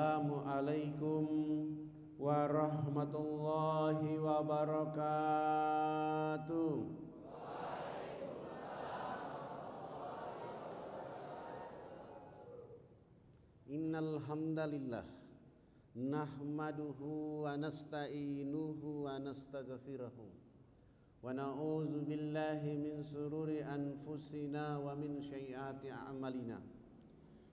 Assalamualaikum warahmatullahi wabarakatuh. Innal hamdalillah nahmaduhu wa nasta'inuhu wa nastaghfiruh billahi min sururi anfusina wa min sayyiati a'malina.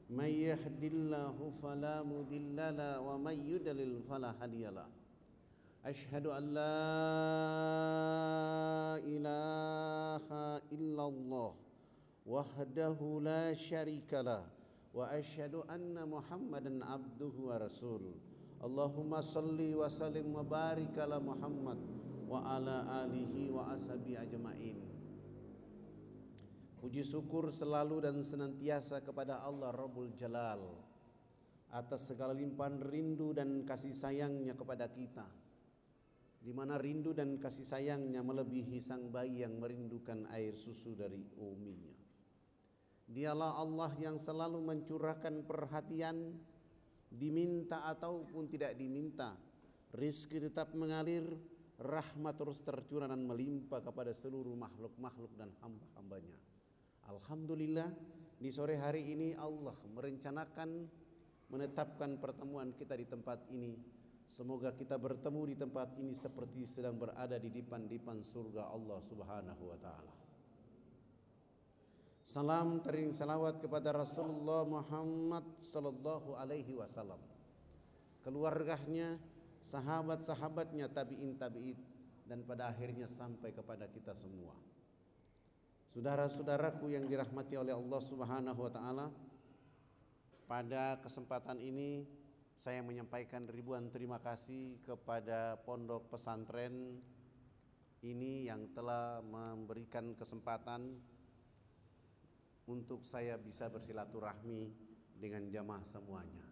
من يهد الله فلا مضل له ومن يضلل فلا هادي له. أشهد أن لا إله إلا الله وحده لا شريك له وأشهد أن محمدا عبده ورسوله. اللهم صل وسلم وبارك على محمد وعلى آله وأصحابه أجمعين. Puji syukur selalu dan senantiasa kepada Allah Rabbul Jalal atas segala limpahan rindu dan kasih sayangnya kepada kita. Di mana rindu dan kasih sayangnya melebihi sang bayi yang merindukan air susu dari uminya. Dialah Allah yang selalu mencurahkan perhatian diminta ataupun tidak diminta. Rizki tetap mengalir, rahmat terus tercurah dan melimpah kepada seluruh makhluk-makhluk dan hamba-hambanya. Alhamdulillah di sore hari ini Allah merencanakan menetapkan pertemuan kita di tempat ini. Semoga kita bertemu di tempat ini seperti sedang berada di dipan-dipan surga Allah Subhanahu wa taala. Salam tering salawat kepada Rasulullah Muhammad sallallahu alaihi wasallam. Keluarganya, sahabat-sahabatnya, tabi'in tabi'in dan pada akhirnya sampai kepada kita semua. Saudara-saudaraku yang dirahmati oleh Allah Subhanahu wa taala, pada kesempatan ini saya menyampaikan ribuan terima kasih kepada pondok pesantren ini yang telah memberikan kesempatan untuk saya bisa bersilaturahmi dengan jamaah semuanya.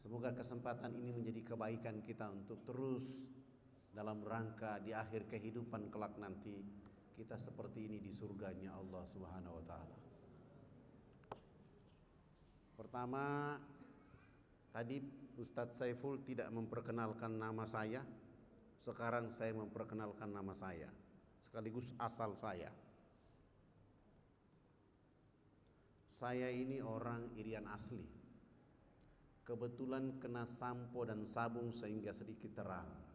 Semoga kesempatan ini menjadi kebaikan kita untuk terus dalam rangka di akhir kehidupan kelak nanti kita seperti ini di surganya Allah Subhanahu wa taala. Pertama, tadi Ustadz Saiful tidak memperkenalkan nama saya. Sekarang saya memperkenalkan nama saya sekaligus asal saya. Saya ini orang Irian asli. Kebetulan kena sampo dan sabung sehingga sedikit terang.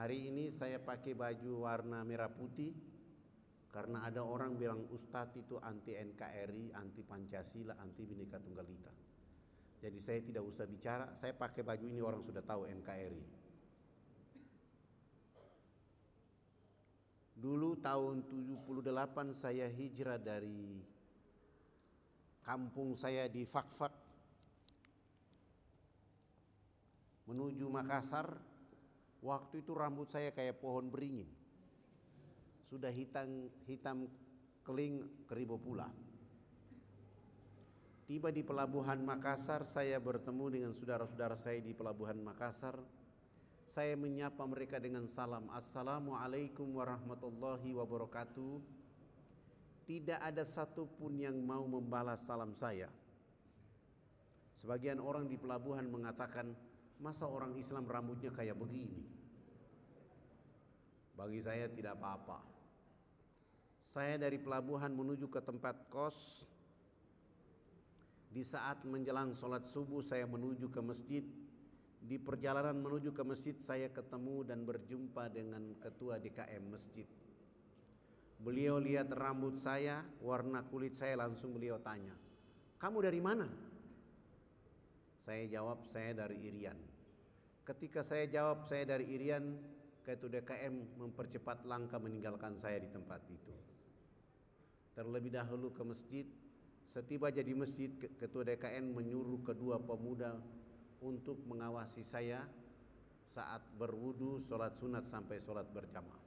Hari ini saya pakai baju warna merah putih karena ada orang bilang Ustadz itu anti NKRI, anti Pancasila, anti Bhinneka Tunggal Ika. Jadi saya tidak usah bicara, saya pakai baju ini orang sudah tahu NKRI. Dulu tahun 78 saya hijrah dari kampung saya di Fakfak menuju Makassar Waktu itu rambut saya kayak pohon beringin. Sudah hitam hitam keling keribu pula. Tiba di pelabuhan Makassar, saya bertemu dengan saudara-saudara saya di pelabuhan Makassar. Saya menyapa mereka dengan salam Assalamualaikum warahmatullahi wabarakatuh Tidak ada satupun yang mau membalas salam saya Sebagian orang di pelabuhan mengatakan Masa orang Islam rambutnya kayak begini? Bagi saya tidak apa-apa. Saya dari pelabuhan menuju ke tempat kos. Di saat menjelang sholat subuh saya menuju ke masjid. Di perjalanan menuju ke masjid saya ketemu dan berjumpa dengan ketua DKM masjid. Beliau lihat rambut saya, warna kulit saya langsung beliau tanya, "Kamu dari mana?" Saya jawab saya dari Irian. Ketika saya jawab saya dari Irian, Ketua DKM mempercepat langkah meninggalkan saya di tempat itu. Terlebih dahulu ke masjid, setiba jadi masjid Ketua DKM menyuruh kedua pemuda untuk mengawasi saya saat berwudu, sholat sunat sampai sholat berjamaah.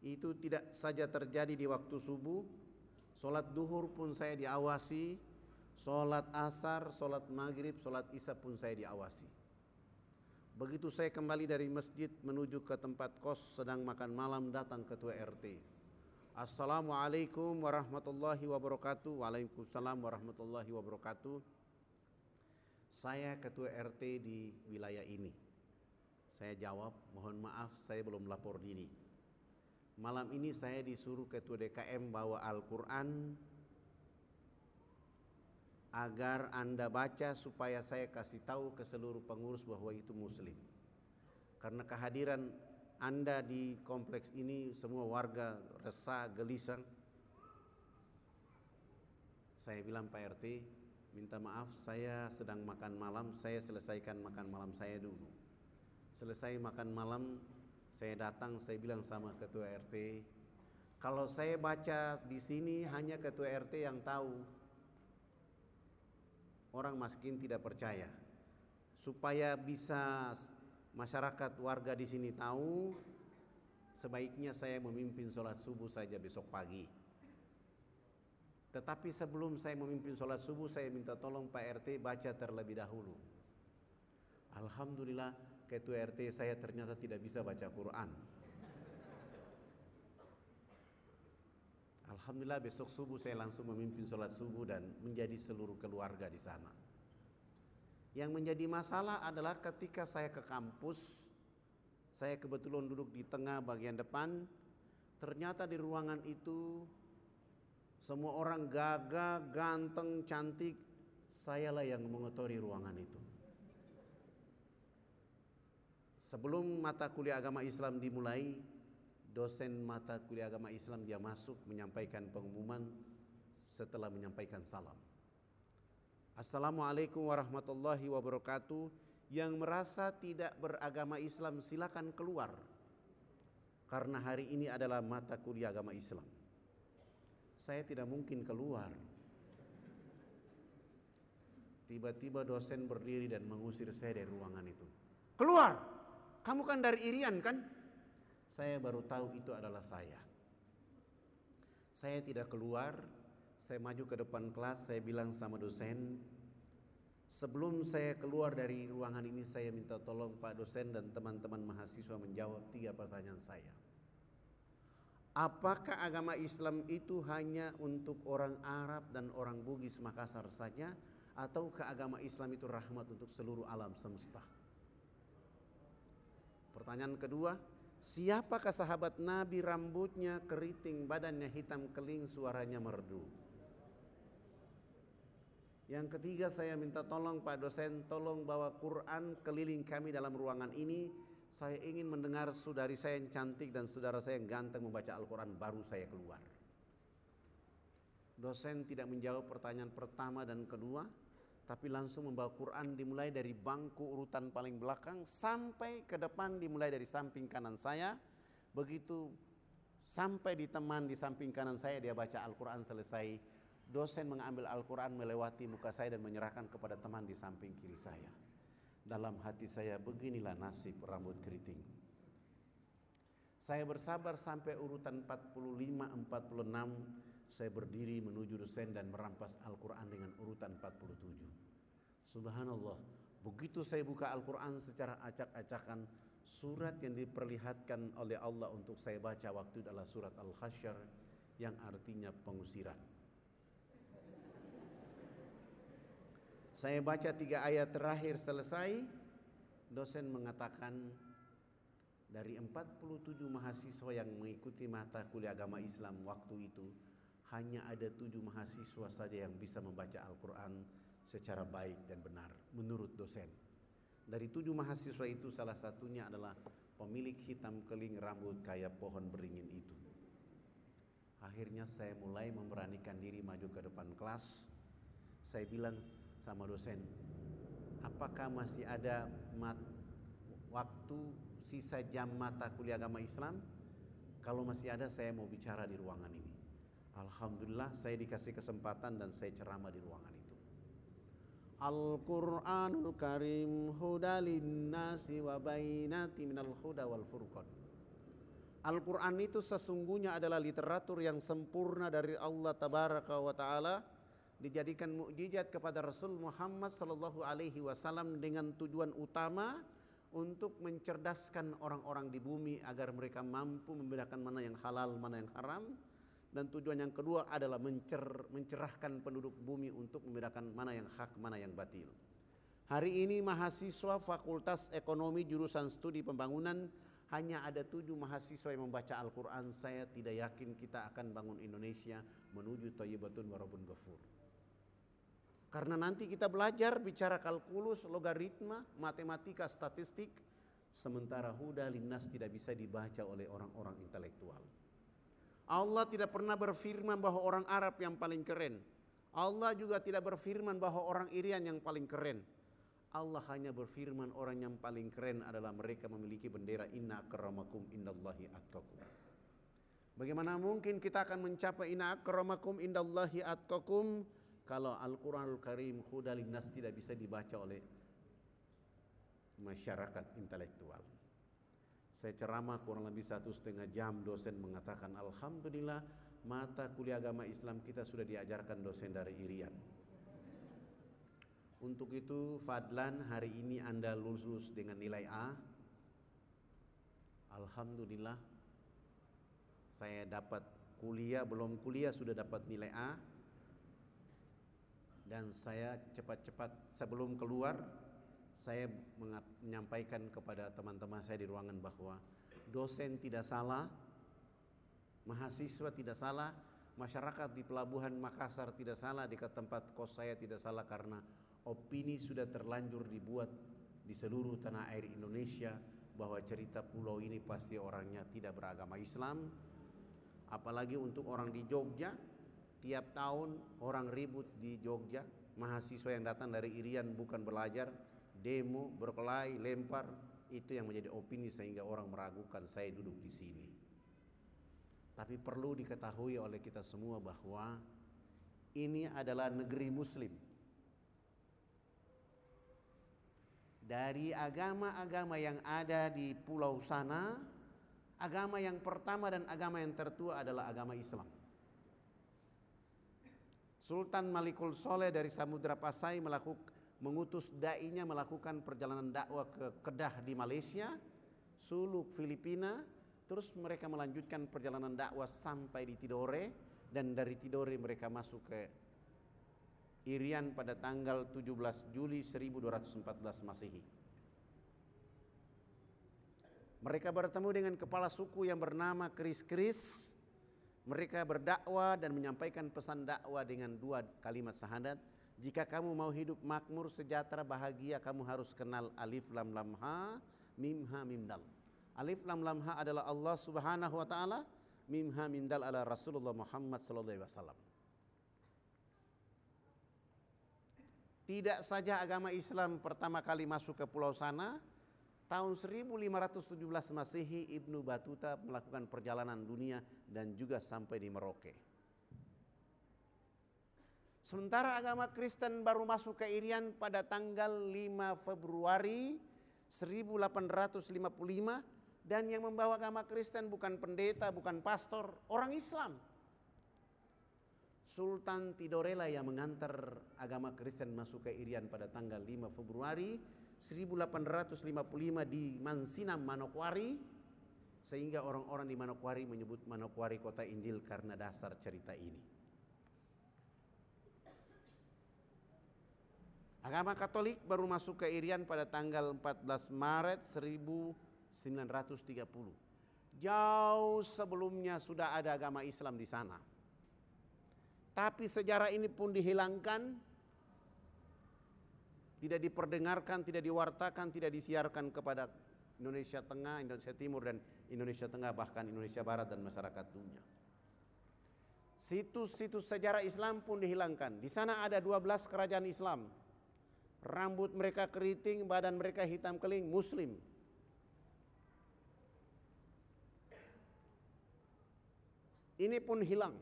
Itu tidak saja terjadi di waktu subuh, sholat duhur pun saya diawasi, Sholat asar, sholat maghrib, sholat isya pun saya diawasi. Begitu saya kembali dari masjid menuju ke tempat kos sedang makan malam datang ketua RT. Assalamualaikum warahmatullahi wabarakatuh. Waalaikumsalam warahmatullahi wabarakatuh. Saya ketua RT di wilayah ini. Saya jawab, mohon maaf saya belum lapor diri. Malam ini saya disuruh ketua DKM bawa Al-Quran agar Anda baca supaya saya kasih tahu ke seluruh pengurus bahwa itu muslim. Karena kehadiran anda di kompleks ini semua warga resah, gelisah. Saya bilang Pak RT, minta maaf saya sedang makan malam, saya selesaikan makan malam saya dulu. Selesai makan malam, saya datang, saya bilang sama ketua RT, kalau saya baca di sini hanya ketua RT yang tahu. Orang miskin tidak percaya. Supaya bisa masyarakat warga di sini tahu sebaiknya saya memimpin sholat subuh saja besok pagi. Tetapi sebelum saya memimpin sholat subuh saya minta tolong Pak RT baca terlebih dahulu. Alhamdulillah ketua RT saya ternyata tidak bisa baca Quran. Alhamdulillah besok subuh saya langsung memimpin sholat subuh dan menjadi seluruh keluarga di sana. Yang menjadi masalah adalah ketika saya ke kampus, saya kebetulan duduk di tengah bagian depan, ternyata di ruangan itu semua orang gagah, ganteng, cantik, sayalah yang mengotori ruangan itu. Sebelum mata kuliah agama Islam dimulai, dosen mata kuliah agama Islam dia masuk menyampaikan pengumuman setelah menyampaikan salam. Assalamualaikum warahmatullahi wabarakatuh. Yang merasa tidak beragama Islam silakan keluar. Karena hari ini adalah mata kuliah agama Islam. Saya tidak mungkin keluar. Tiba-tiba dosen berdiri dan mengusir saya dari ruangan itu. Keluar! Kamu kan dari Irian kan? Saya baru tahu itu adalah saya. Saya tidak keluar, saya maju ke depan kelas, saya bilang sama dosen, sebelum saya keluar dari ruangan ini saya minta tolong Pak dosen dan teman-teman mahasiswa menjawab tiga pertanyaan saya. Apakah agama Islam itu hanya untuk orang Arab dan orang Bugis Makassar saja atau agama Islam itu rahmat untuk seluruh alam semesta? Pertanyaan kedua, siapakah sahabat Nabi rambutnya keriting, badannya hitam keling, suaranya merdu? Yang ketiga saya minta tolong Pak dosen tolong bawa Quran keliling kami dalam ruangan ini. Saya ingin mendengar saudari saya yang cantik dan saudara saya yang ganteng membaca Al-Quran baru saya keluar. Dosen tidak menjawab pertanyaan pertama dan kedua, tapi langsung membawa Quran dimulai dari bangku urutan paling belakang sampai ke depan dimulai dari samping kanan saya. Begitu sampai di teman di samping kanan saya dia baca Al-Quran selesai dosen mengambil Al-Quran melewati muka saya dan menyerahkan kepada teman di samping kiri saya. Dalam hati saya beginilah nasib rambut keriting. Saya bersabar sampai urutan 45-46 saya berdiri menuju dosen dan merampas Al-Quran dengan urutan 47. Subhanallah, begitu saya buka Al-Quran secara acak-acakan, surat yang diperlihatkan oleh Allah untuk saya baca waktu adalah surat Al-Khasyar yang artinya pengusiran. Saya baca tiga ayat terakhir selesai, dosen mengatakan dari 47 mahasiswa yang mengikuti mata kuliah agama Islam waktu itu, hanya ada tujuh mahasiswa saja yang bisa membaca Al-Quran secara baik dan benar menurut dosen. Dari tujuh mahasiswa itu salah satunya adalah pemilik hitam keling rambut kayak pohon beringin itu. Akhirnya saya mulai memberanikan diri maju ke depan kelas. Saya bilang, sama dosen, apakah masih ada mat, waktu sisa jam mata kuliah agama Islam? Kalau masih ada saya mau bicara di ruangan ini. Alhamdulillah saya dikasih kesempatan dan saya ceramah di ruangan itu. Al-Quranul Karim hudalin nasi wa bainati minal huda wal furqan. Al-Quran itu sesungguhnya adalah literatur yang sempurna dari Allah Tabaraka wa Ta'ala dijadikan mukjizat kepada Rasul Muhammad sallallahu alaihi wasallam dengan tujuan utama untuk mencerdaskan orang-orang di bumi agar mereka mampu membedakan mana yang halal, mana yang haram dan tujuan yang kedua adalah mencer, mencerahkan penduduk bumi untuk membedakan mana yang hak, mana yang batil. Hari ini mahasiswa Fakultas Ekonomi jurusan Studi Pembangunan hanya ada tujuh mahasiswa yang membaca Al-Quran. Saya tidak yakin kita akan bangun Indonesia menuju Thayyibatun Warabun Ghafur. Karena nanti kita belajar bicara kalkulus, logaritma, matematika, statistik, sementara huda linnas tidak bisa dibaca oleh orang-orang intelektual. Allah tidak pernah berfirman bahwa orang Arab yang paling keren. Allah juga tidak berfirman bahwa orang Irian yang paling keren. Allah hanya berfirman orang yang paling keren adalah mereka memiliki bendera inna akramakum indallahi atqakum. Bagaimana mungkin kita akan mencapai inna akramakum indallahi atqakum kalau Al-Qur'anul Karim hudalin nas tidak bisa dibaca oleh masyarakat intelektual. Saya ceramah kurang lebih satu setengah jam dosen mengatakan Alhamdulillah mata kuliah agama Islam kita sudah diajarkan dosen dari Irian. Untuk itu Fadlan hari ini Anda lulus dengan nilai A. Alhamdulillah saya dapat kuliah belum kuliah sudah dapat nilai A dan saya cepat-cepat sebelum keluar saya menyampaikan kepada teman-teman saya di ruangan bahwa dosen tidak salah, mahasiswa tidak salah, masyarakat di pelabuhan Makassar tidak salah, di tempat kos saya tidak salah karena opini sudah terlanjur dibuat di seluruh tanah air Indonesia bahwa cerita pulau ini pasti orangnya tidak beragama Islam. Apalagi untuk orang di Jogja, tiap tahun orang ribut di Jogja, mahasiswa yang datang dari Irian bukan belajar, demo, berkelahi, lempar, itu yang menjadi opini sehingga orang meragukan saya duduk di sini. Tapi perlu diketahui oleh kita semua bahwa ini adalah negeri muslim. Dari agama-agama yang ada di pulau sana, agama yang pertama dan agama yang tertua adalah agama Islam. Sultan Malikul Soleh dari Samudra Pasai melakukan mengutus dai-nya melakukan perjalanan dakwah ke Kedah di Malaysia, Suluk Filipina, terus mereka melanjutkan perjalanan dakwah sampai di Tidore dan dari Tidore mereka masuk ke Irian pada tanggal 17 Juli 1214 Masehi. Mereka bertemu dengan kepala suku yang bernama Kris-Kris. Mereka berdakwah dan menyampaikan pesan dakwah dengan dua kalimat syahadat jika kamu mau hidup makmur, sejahtera, bahagia, kamu harus kenal alif lam lam ha, mim ha mim dal. Alif lam lam ha adalah Allah Subhanahu wa taala, mim ha mim dal adalah Rasulullah Muhammad sallallahu alaihi wasallam. Tidak saja agama Islam pertama kali masuk ke pulau sana, tahun 1517 Masehi Ibnu Batuta melakukan perjalanan dunia dan juga sampai di Merauke. Sementara agama Kristen baru masuk ke Irian pada tanggal 5 Februari 1855 dan yang membawa agama Kristen bukan pendeta, bukan pastor, orang Islam. Sultan Tidorela yang mengantar agama Kristen masuk ke Irian pada tanggal 5 Februari 1855 di Mansinam Manokwari sehingga orang-orang di Manokwari menyebut Manokwari kota Injil karena dasar cerita ini. Agama Katolik baru masuk ke Irian pada tanggal 14 Maret 1930. Jauh sebelumnya sudah ada agama Islam di sana. Tapi sejarah ini pun dihilangkan, tidak diperdengarkan, tidak diwartakan, tidak disiarkan kepada Indonesia Tengah, Indonesia Timur dan Indonesia Tengah bahkan Indonesia Barat dan masyarakat dunia. Situs-situs sejarah Islam pun dihilangkan. Di sana ada 12 kerajaan Islam rambut mereka keriting, badan mereka hitam keling, muslim. Ini pun hilang.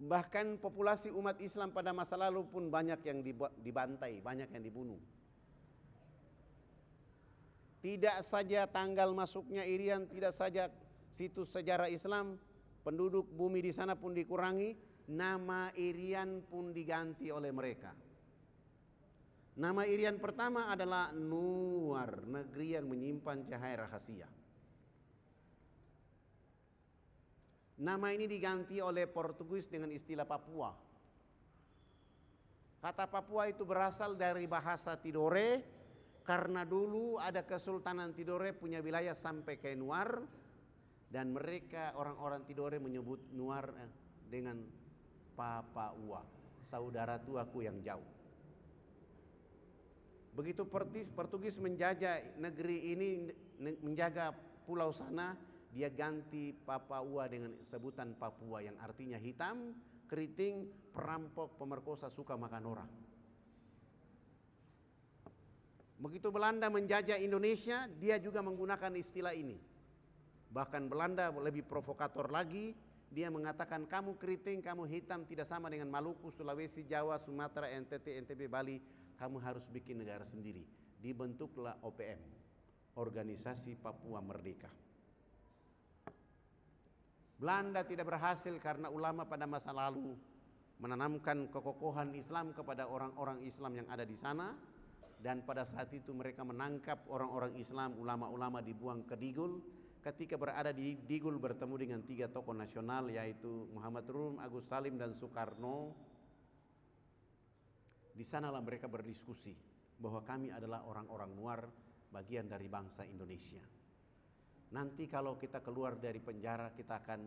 Bahkan populasi umat Islam pada masa lalu pun banyak yang dibantai, banyak yang dibunuh. Tidak saja tanggal masuknya Irian, tidak saja situs sejarah Islam, penduduk bumi di sana pun dikurangi, nama Irian pun diganti oleh mereka. Nama Irian pertama adalah Nuar, negeri yang menyimpan cahaya rahasia. Nama ini diganti oleh Portugis dengan istilah Papua. Kata Papua itu berasal dari bahasa Tidore karena dulu ada Kesultanan Tidore punya wilayah sampai ke Nuar dan mereka orang-orang Tidore menyebut Nuar eh, dengan Papua, saudara tuaku yang jauh. Begitu Portugis menjajah negeri ini menjaga pulau sana, dia ganti Papua dengan sebutan Papua yang artinya hitam, keriting, perampok, pemerkosa, suka makan orang. Begitu Belanda menjajah Indonesia, dia juga menggunakan istilah ini. Bahkan Belanda lebih provokator lagi, dia mengatakan kamu keriting, kamu hitam tidak sama dengan Maluku, Sulawesi, Jawa, Sumatera, NTT, NTB, Bali, kamu harus bikin negara sendiri. Dibentuklah OPM, Organisasi Papua Merdeka. Belanda tidak berhasil karena ulama pada masa lalu menanamkan kekokohan Islam kepada orang-orang Islam yang ada di sana dan pada saat itu mereka menangkap orang-orang Islam ulama-ulama dibuang ke Digul ketika berada di Digul bertemu dengan tiga tokoh nasional yaitu Muhammad Rum, Agus Salim dan Soekarno di sanalah mereka berdiskusi bahwa kami adalah orang-orang luar bagian dari bangsa Indonesia Nanti kalau kita keluar dari penjara kita akan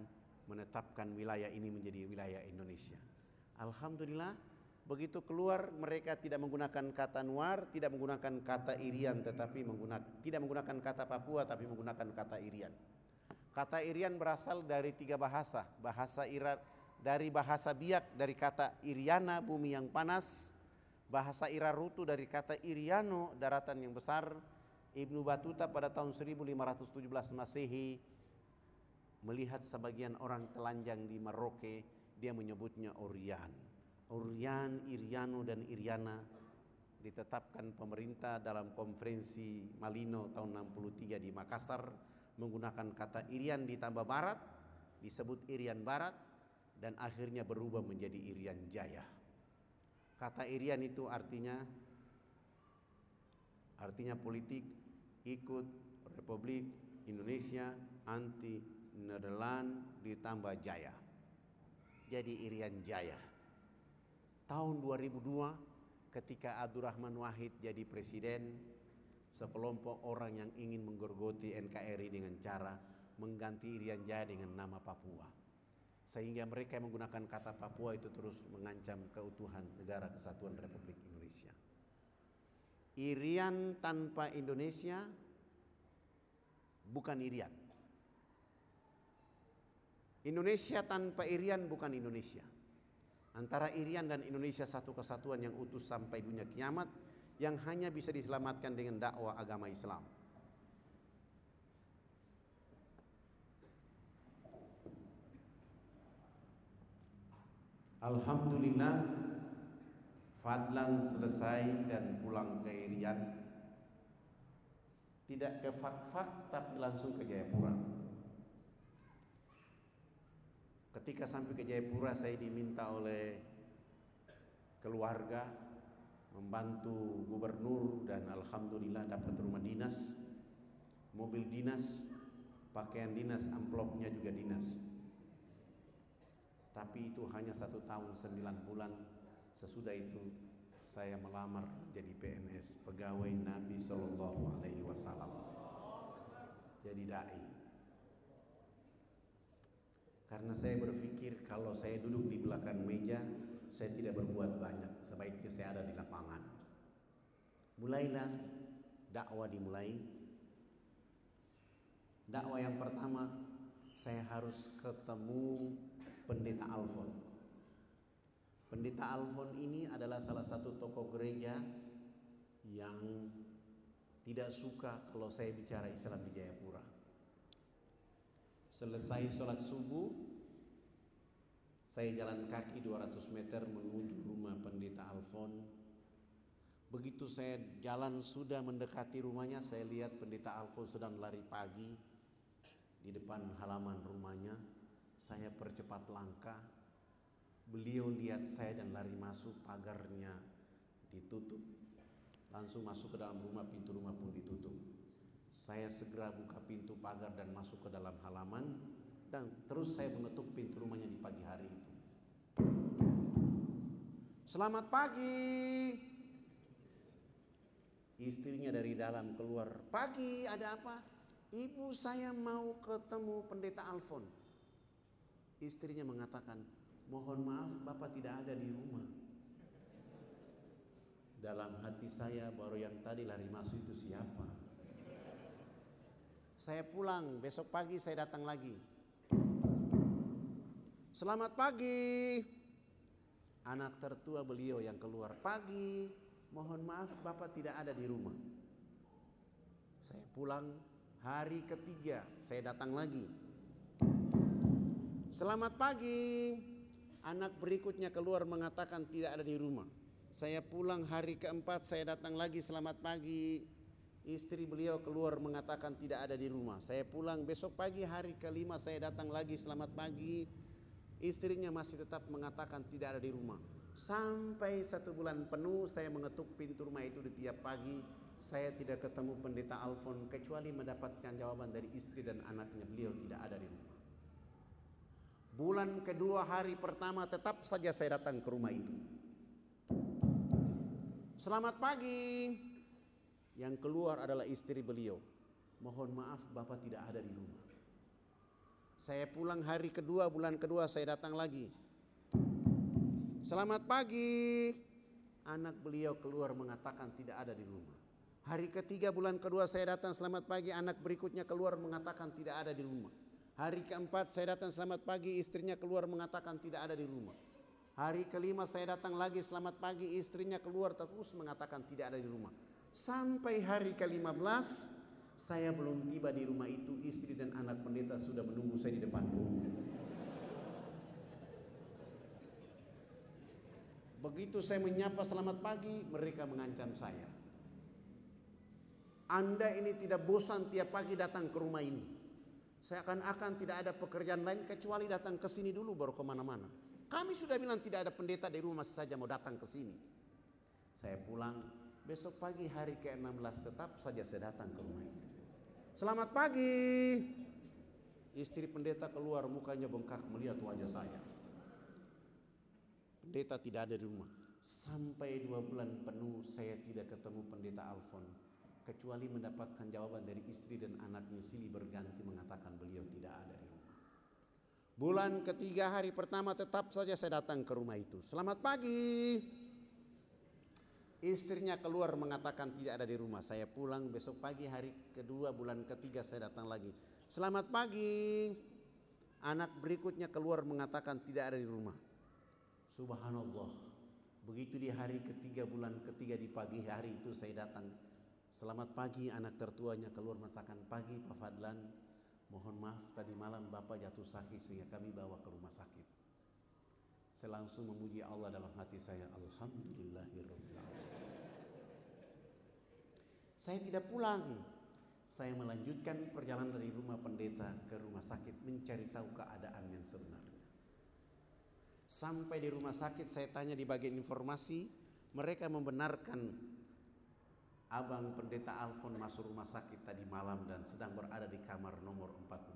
menetapkan wilayah ini menjadi wilayah Indonesia. Alhamdulillah begitu keluar mereka tidak menggunakan kata Nuar, tidak menggunakan kata Irian tetapi menggunakan tidak menggunakan kata Papua tapi menggunakan kata Irian. Kata Irian berasal dari tiga bahasa, bahasa Irak dari bahasa Biak dari kata Iriana bumi yang panas, bahasa Irarutu dari kata Iriano daratan yang besar, Ibnu Batuta pada tahun 1517 Masehi melihat sebagian orang telanjang di Merauke, dia menyebutnya Orian. Orian, Iriano dan Iriana ditetapkan pemerintah dalam konferensi Malino tahun 63 di Makassar menggunakan kata Irian ditambah Barat disebut Irian Barat dan akhirnya berubah menjadi Irian Jaya. Kata Irian itu artinya artinya politik ikut Republik Indonesia anti Nederland ditambah Jaya. Jadi Irian Jaya. Tahun 2002 ketika Abdurrahman Wahid jadi presiden, sekelompok orang yang ingin menggerogoti NKRI dengan cara mengganti Irian Jaya dengan nama Papua. Sehingga mereka yang menggunakan kata Papua itu terus mengancam keutuhan negara kesatuan Republik Indonesia. Irian tanpa Indonesia bukan Irian. Indonesia tanpa Irian bukan Indonesia. Antara Irian dan Indonesia satu kesatuan yang utuh sampai dunia kiamat yang hanya bisa diselamatkan dengan dakwah agama Islam. Alhamdulillah Fadlan selesai dan pulang ke Irian. Tidak ke Fak-Fak tapi langsung ke Jayapura. Ketika sampai ke Jayapura saya diminta oleh keluarga Membantu gubernur dan Alhamdulillah dapat rumah dinas Mobil dinas Pakaian dinas, amplopnya juga dinas Tapi itu hanya satu tahun sembilan bulan. Sesudah itu saya melamar jadi PNS pegawai Nabi Shallallahu Alaihi Wasallam. Jadi dai. Karena saya berpikir kalau saya duduk di belakang meja saya tidak berbuat banyak. Sebaiknya saya ada di lapangan. Mulailah dakwah dimulai. Dakwah yang pertama saya harus ketemu pendeta Alfon Pendeta Alfon ini adalah salah satu tokoh gereja yang tidak suka kalau saya bicara Islam di Jayapura. Selesai sholat subuh, saya jalan kaki 200 meter menuju rumah pendeta Alfon. Begitu saya jalan sudah mendekati rumahnya, saya lihat pendeta Alfon sedang lari pagi di depan halaman rumahnya. Saya percepat langkah, Beliau lihat saya dan lari masuk, pagarnya ditutup. Langsung masuk ke dalam rumah, pintu rumah pun ditutup. Saya segera buka pintu pagar dan masuk ke dalam halaman. dan terus saya mengetuk pintu rumahnya di pagi hari itu. Selamat pagi. Istrinya dari dalam keluar. Pagi ada apa? Ibu saya mau ketemu pendeta Alfon. Istrinya mengatakan, mohon maaf bapak tidak ada di rumah. Dalam hati saya baru yang tadi lari masuk itu siapa? Saya pulang, besok pagi saya datang lagi. Selamat pagi. Anak tertua beliau yang keluar pagi, mohon maaf Bapak tidak ada di rumah. Saya pulang hari ketiga, saya datang lagi. Selamat pagi. Anak berikutnya keluar mengatakan tidak ada di rumah. Saya pulang hari keempat, saya datang lagi selamat pagi. Istri beliau keluar mengatakan tidak ada di rumah. Saya pulang besok pagi hari kelima saya datang lagi selamat pagi. Istrinya masih tetap mengatakan tidak ada di rumah. Sampai satu bulan penuh saya mengetuk pintu rumah itu di tiap pagi. Saya tidak ketemu pendeta Alfon kecuali mendapatkan jawaban dari istri dan anaknya. Beliau tidak ada di rumah. Bulan kedua hari pertama tetap saja saya datang ke rumah itu. Selamat pagi. Yang keluar adalah istri beliau. Mohon maaf Bapak tidak ada di rumah. Saya pulang hari kedua, bulan kedua saya datang lagi. Selamat pagi. Anak beliau keluar mengatakan tidak ada di rumah. Hari ketiga bulan kedua saya datang selamat pagi, anak berikutnya keluar mengatakan tidak ada di rumah. Hari keempat saya datang selamat pagi, istrinya keluar mengatakan tidak ada di rumah. Hari kelima saya datang lagi selamat pagi, istrinya keluar terus mengatakan tidak ada di rumah. Sampai hari ke-15 saya belum tiba di rumah itu, istri dan anak pendeta sudah menunggu saya di depan rumah. Begitu saya menyapa selamat pagi, mereka mengancam saya. Anda ini tidak bosan tiap pagi datang ke rumah ini. Saya akan-akan tidak ada pekerjaan lain kecuali datang ke sini dulu baru ke mana-mana. Kami sudah bilang tidak ada pendeta di rumah saja mau datang ke sini. Saya pulang, Besok pagi hari ke-16 tetap saja saya datang ke rumah itu. Selamat pagi. Istri pendeta keluar mukanya bengkak melihat wajah saya. Pendeta tidak ada di rumah. Sampai dua bulan penuh saya tidak ketemu pendeta Alfon. Kecuali mendapatkan jawaban dari istri dan anaknya silih berganti mengatakan beliau tidak ada di rumah. Bulan ketiga hari pertama tetap saja saya datang ke rumah itu. Selamat pagi. Istrinya keluar mengatakan tidak ada di rumah. Saya pulang besok pagi hari kedua bulan ketiga saya datang lagi. Selamat pagi. Anak berikutnya keluar mengatakan tidak ada di rumah. Subhanallah. Begitu di hari ketiga bulan ketiga di pagi hari itu saya datang. Selamat pagi anak tertuanya keluar mengatakan pagi Pak Fadlan. Mohon maaf tadi malam Bapak jatuh sakit sehingga kami bawa ke rumah sakit. Saya langsung memuji Allah dalam hati saya. Alhamdulillahirrahmanirrahim. Saya tidak pulang. Saya melanjutkan perjalanan dari rumah pendeta ke rumah sakit mencari tahu keadaan yang sebenarnya. Sampai di rumah sakit saya tanya di bagian informasi, mereka membenarkan Abang Pendeta Alfon masuk rumah sakit tadi malam dan sedang berada di kamar nomor 48.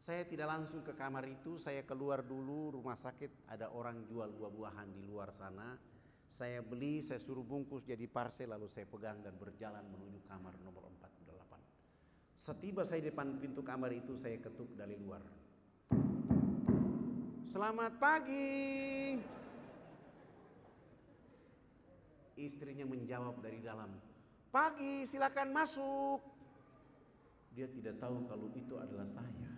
Saya tidak langsung ke kamar itu, saya keluar dulu rumah sakit ada orang jual buah-buahan di luar sana. Saya beli, saya suruh bungkus jadi parcel lalu saya pegang dan berjalan menuju kamar nomor 48. Setiba saya di depan pintu kamar itu saya ketuk dari luar. Selamat pagi. Istrinya menjawab dari dalam. Pagi, silakan masuk. Dia tidak tahu kalau itu adalah saya.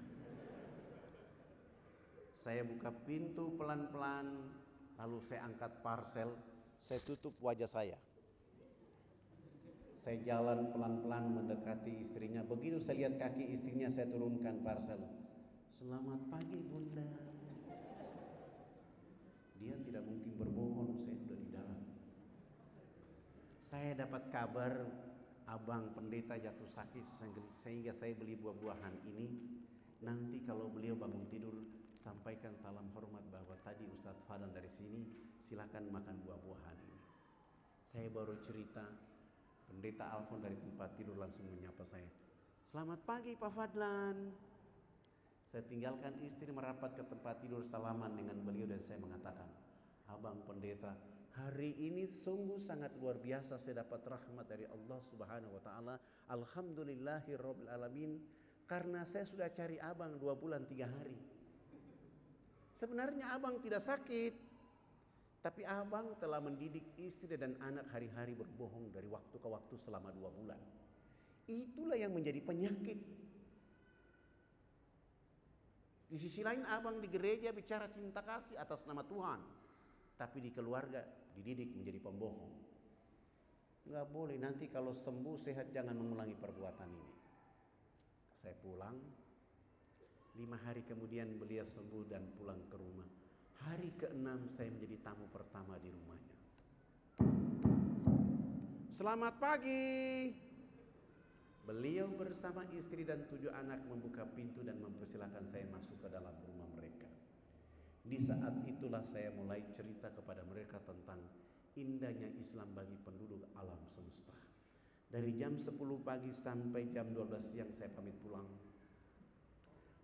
Saya buka pintu pelan-pelan, lalu saya angkat parcel, saya tutup wajah saya. Saya jalan pelan-pelan mendekati istrinya. Begitu saya lihat kaki istrinya, saya turunkan parcel. Selamat pagi bunda. Dia tidak mungkin berbohong, saya sudah di dalam. Saya dapat kabar abang pendeta jatuh sakit sehingga saya beli buah-buahan ini. Nanti kalau beliau bangun tidur, sampaikan salam hormat bahwa tadi Ustadz Fadal dari sini silakan makan buah-buahan ini. Saya baru cerita pendeta Alfon dari tempat tidur langsung menyapa saya. Selamat pagi Pak Fadlan. Saya tinggalkan istri merapat ke tempat tidur salaman dengan beliau dan saya mengatakan, Abang pendeta, hari ini sungguh sangat luar biasa saya dapat rahmat dari Allah Subhanahu wa taala. Alhamdulillahirabbil alamin karena saya sudah cari abang dua bulan tiga hari. Sebenarnya abang tidak sakit, tapi abang telah mendidik istri dan anak hari-hari berbohong dari waktu ke waktu selama dua bulan. Itulah yang menjadi penyakit. Di sisi lain abang di gereja bicara cinta kasih atas nama Tuhan. Tapi di keluarga dididik menjadi pembohong. Enggak boleh nanti kalau sembuh sehat jangan mengulangi perbuatan ini. Saya pulang, Lima hari kemudian beliau sembuh dan pulang ke rumah. Hari keenam saya menjadi tamu pertama di rumahnya. Selamat pagi. Beliau bersama istri dan tujuh anak membuka pintu dan mempersilahkan saya masuk ke dalam rumah. Di saat itulah saya mulai cerita kepada mereka tentang indahnya Islam bagi penduduk alam semesta. Dari jam 10 pagi sampai jam 12 siang saya pamit pulang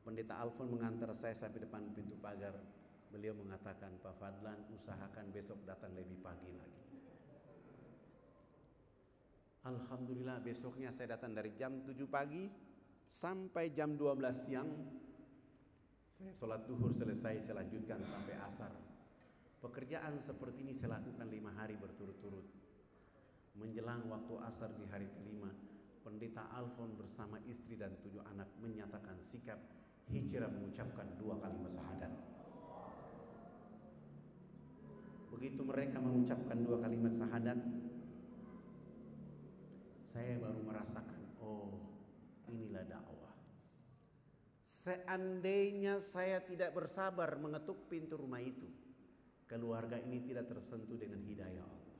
Pendeta Alfon mengantar saya sampai depan pintu pagar. Beliau mengatakan, Pak Fadlan usahakan besok datang lebih pagi lagi. Alhamdulillah besoknya saya datang dari jam 7 pagi sampai jam 12 siang. Saya sholat duhur selesai, saya lanjutkan sampai asar. Pekerjaan seperti ini saya lakukan lima hari berturut-turut. Menjelang waktu asar di hari kelima, Pendeta Alfon bersama istri dan tujuh anak menyatakan sikap hijrah mengucapkan dua kalimat syahadat. Begitu mereka mengucapkan dua kalimat syahadat, saya baru merasakan, oh inilah dakwah. Seandainya saya tidak bersabar mengetuk pintu rumah itu, keluarga ini tidak tersentuh dengan hidayah Allah.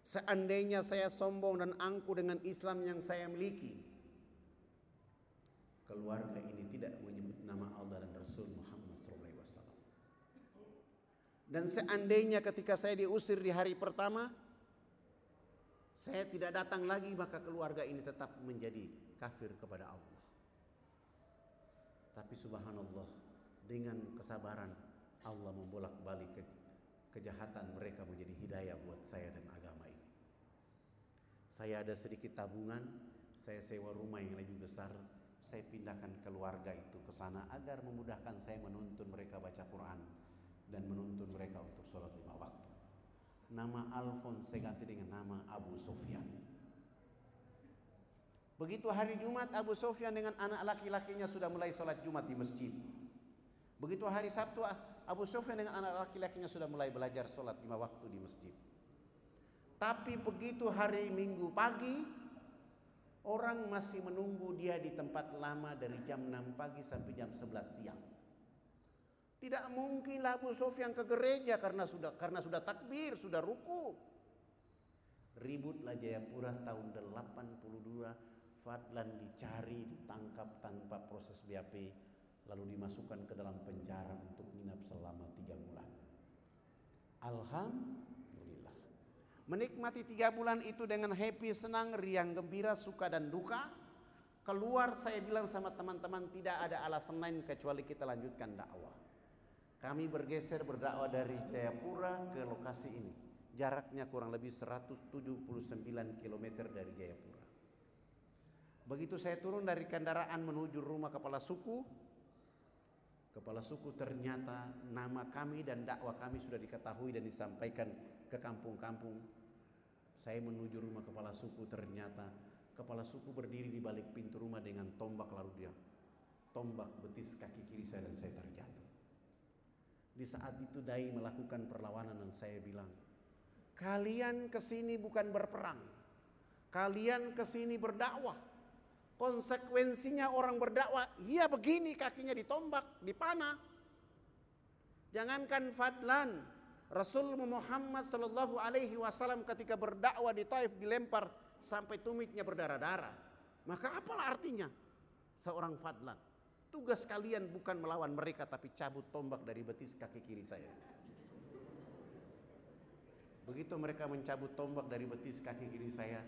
Seandainya saya sombong dan angku dengan Islam yang saya miliki, keluarga ini tidak menyebut nama Allah dan Rasul Muhammad SAW. Dan seandainya ketika saya diusir di hari pertama, saya tidak datang lagi maka keluarga ini tetap menjadi kafir kepada Allah. Tapi subhanallah dengan kesabaran Allah membolak-balik ke, kejahatan mereka menjadi hidayah buat saya dan agama ini. Saya ada sedikit tabungan, saya sewa rumah yang lebih besar, saya pindahkan keluarga itu ke sana agar memudahkan saya menuntun mereka baca Quran dan menuntun mereka untuk sholat lima waktu. Nama Alfon saya ganti dengan nama Abu Sofyan. Begitu hari Jumat Abu Sofyan dengan anak laki-lakinya sudah mulai sholat Jumat di masjid. Begitu hari Sabtu Abu Sofyan dengan anak laki-lakinya sudah mulai belajar sholat lima waktu di masjid. Tapi begitu hari Minggu pagi Orang masih menunggu dia di tempat lama dari jam 6 pagi sampai jam 11 siang. Tidak mungkin Abu Sofyan ke gereja karena sudah karena sudah takbir, sudah ruku. Ributlah Jayapura tahun 82, Fadlan dicari, ditangkap tanpa proses BAP, lalu dimasukkan ke dalam penjara untuk menginap selama tiga bulan. Alhamdulillah Menikmati tiga bulan itu dengan happy, senang, riang, gembira, suka dan duka. Keluar saya bilang sama teman-teman tidak ada alasan lain kecuali kita lanjutkan dakwah. Kami bergeser berdakwah dari Jayapura ke lokasi ini. Jaraknya kurang lebih 179 km dari Jayapura. Begitu saya turun dari kendaraan menuju rumah kepala suku, kepala suku ternyata nama kami dan dakwah kami sudah diketahui dan disampaikan ke kampung-kampung saya menuju rumah kepala suku ternyata kepala suku berdiri di balik pintu rumah dengan tombak lalu dia tombak betis kaki kiri saya dan saya terjatuh. Di saat itu Dai melakukan perlawanan dan saya bilang, kalian ke sini bukan berperang, kalian ke sini berdakwah. Konsekuensinya orang berdakwah, iya begini kakinya ditombak, dipanah. Jangankan Fadlan, Rasul Muhammad Shallallahu Alaihi Wasallam ketika berdakwah di Taif dilempar sampai tumitnya berdarah-darah. Maka apalah artinya seorang fadlan? Tugas kalian bukan melawan mereka tapi cabut tombak dari betis kaki kiri saya. Begitu mereka mencabut tombak dari betis kaki kiri saya,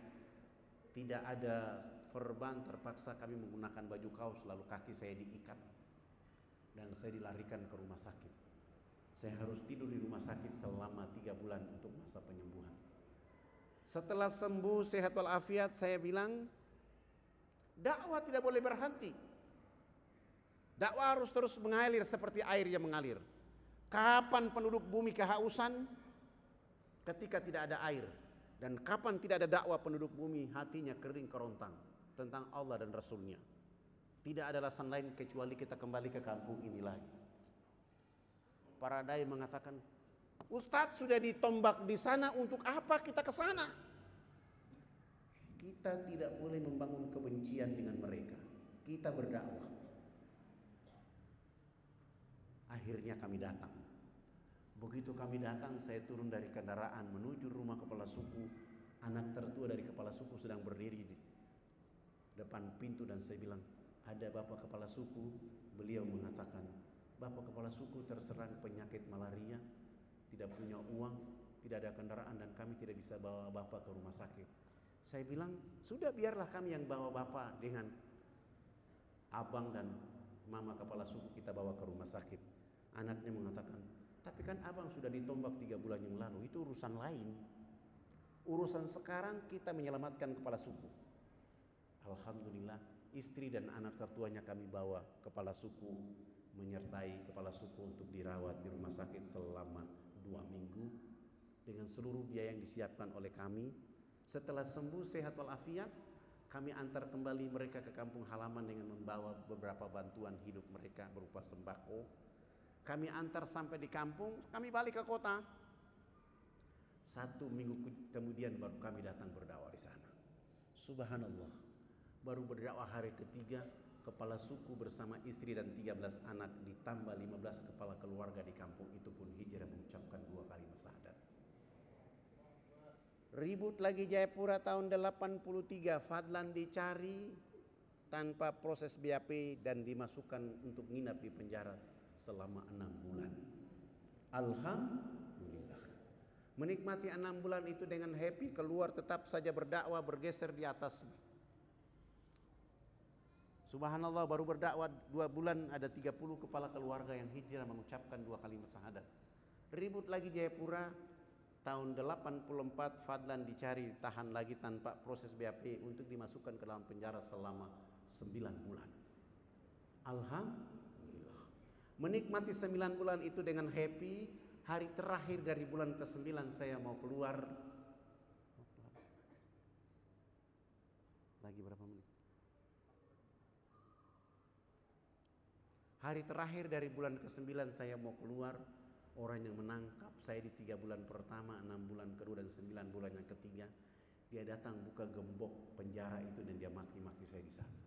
tidak ada verban terpaksa kami menggunakan baju kaos lalu kaki saya diikat dan saya dilarikan ke rumah sakit. Saya harus tidur di rumah sakit selama tiga bulan untuk masa penyembuhan. Setelah sembuh sehat walafiat saya bilang dakwah tidak boleh berhenti. Dakwah harus terus mengalir seperti air yang mengalir. Kapan penduduk bumi kehausan? Ketika tidak ada air. Dan kapan tidak ada dakwah penduduk bumi hatinya kering kerontang tentang Allah dan Rasulnya. Tidak ada alasan lain kecuali kita kembali ke kampung ini lagi. Para dai mengatakan, Ustadz sudah ditombak di sana untuk apa kita ke sana? Kita tidak boleh membangun kebencian dengan mereka. Kita berdakwah. Akhirnya kami datang. Begitu kami datang, saya turun dari kendaraan menuju rumah kepala suku. Anak tertua dari kepala suku sedang berdiri di depan pintu dan saya bilang, ada bapak kepala suku. Beliau mengatakan, bapak kepala suku terserang penyakit malaria, tidak punya uang, tidak ada kendaraan dan kami tidak bisa bawa bapak ke rumah sakit. Saya bilang, sudah biarlah kami yang bawa bapak dengan abang dan mama kepala suku kita bawa ke rumah sakit. Anaknya mengatakan, tapi kan abang sudah ditombak tiga bulan yang lalu, itu urusan lain. Urusan sekarang kita menyelamatkan kepala suku. Alhamdulillah, istri dan anak tertuanya kami bawa kepala suku menyertai kepala suku untuk dirawat di rumah sakit selama dua minggu dengan seluruh biaya yang disiapkan oleh kami. Setelah sembuh sehat walafiat, kami antar kembali mereka ke kampung halaman dengan membawa beberapa bantuan hidup mereka berupa sembako, kami antar sampai di kampung, kami balik ke kota. Satu minggu kemudian baru kami datang berdakwah di sana. Subhanallah. Baru berdakwah hari ketiga, kepala suku bersama istri dan 13 anak ditambah 15 kepala keluarga di kampung itu pun hijrah mengucapkan dua kali syahadat. Ribut lagi Jayapura tahun 83, Fadlan dicari tanpa proses BAP dan dimasukkan untuk nginap di penjara selama enam bulan. Alhamdulillah. Menikmati enam bulan itu dengan happy, keluar tetap saja berdakwah, bergeser di atas. Subhanallah baru berdakwah dua bulan ada 30 kepala keluarga yang hijrah mengucapkan dua kalimat syahadat. Ribut lagi Jayapura tahun 84 Fadlan dicari tahan lagi tanpa proses BAP untuk dimasukkan ke dalam penjara selama 9 bulan. Alhamdulillah menikmati sembilan bulan itu dengan happy hari terakhir dari bulan ke sembilan saya mau keluar lagi berapa menit hari terakhir dari bulan ke sembilan saya mau keluar orang yang menangkap saya di tiga bulan pertama enam bulan kedua dan sembilan bulan yang ketiga dia datang buka gembok penjara itu dan dia maki-maki saya di sana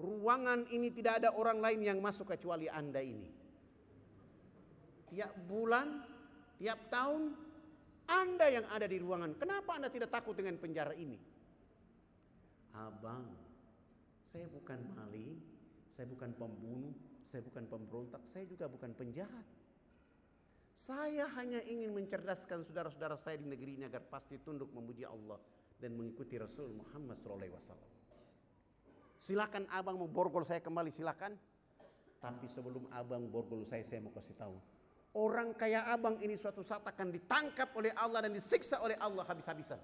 Ruangan ini tidak ada orang lain yang masuk kecuali Anda ini. Tiap bulan, tiap tahun, Anda yang ada di ruangan. Kenapa Anda tidak takut dengan penjara ini? Abang, saya bukan maling, saya bukan pembunuh, saya bukan pemberontak, saya juga bukan penjahat. Saya hanya ingin mencerdaskan saudara-saudara saya di negeri ini agar pasti tunduk memuji Allah dan mengikuti Rasul Muhammad SAW. Silakan abang mau borgol saya kembali silakan. Tapi sebelum abang borgol saya, saya mau kasih tahu. Orang kaya abang ini suatu saat akan ditangkap oleh Allah dan disiksa oleh Allah habis-habisan.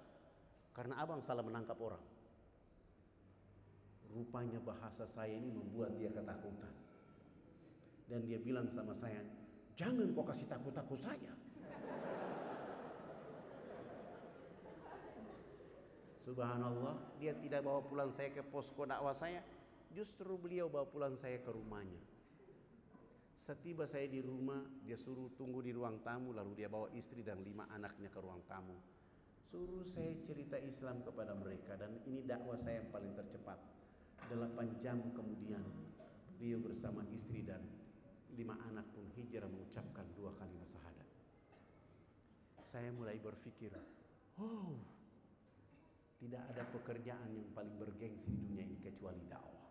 Karena abang salah menangkap orang. Rupanya bahasa saya ini membuat dia ketakutan. Dan dia bilang sama saya, jangan kau kasih takut-takut saya. Subhanallah, dia tidak bawa pulang saya ke posko dakwah saya, justru beliau bawa pulang saya ke rumahnya. Setiba saya di rumah, dia suruh tunggu di ruang tamu, lalu dia bawa istri dan lima anaknya ke ruang tamu. Suruh saya cerita Islam kepada mereka dan ini dakwah saya yang paling tercepat. Delapan jam kemudian, beliau bersama istri dan lima anak pun hijrah mengucapkan dua kalimat syahadat. Saya mulai berpikir, oh tidak ada pekerjaan yang paling bergengsi di dunia ini kecuali dakwah.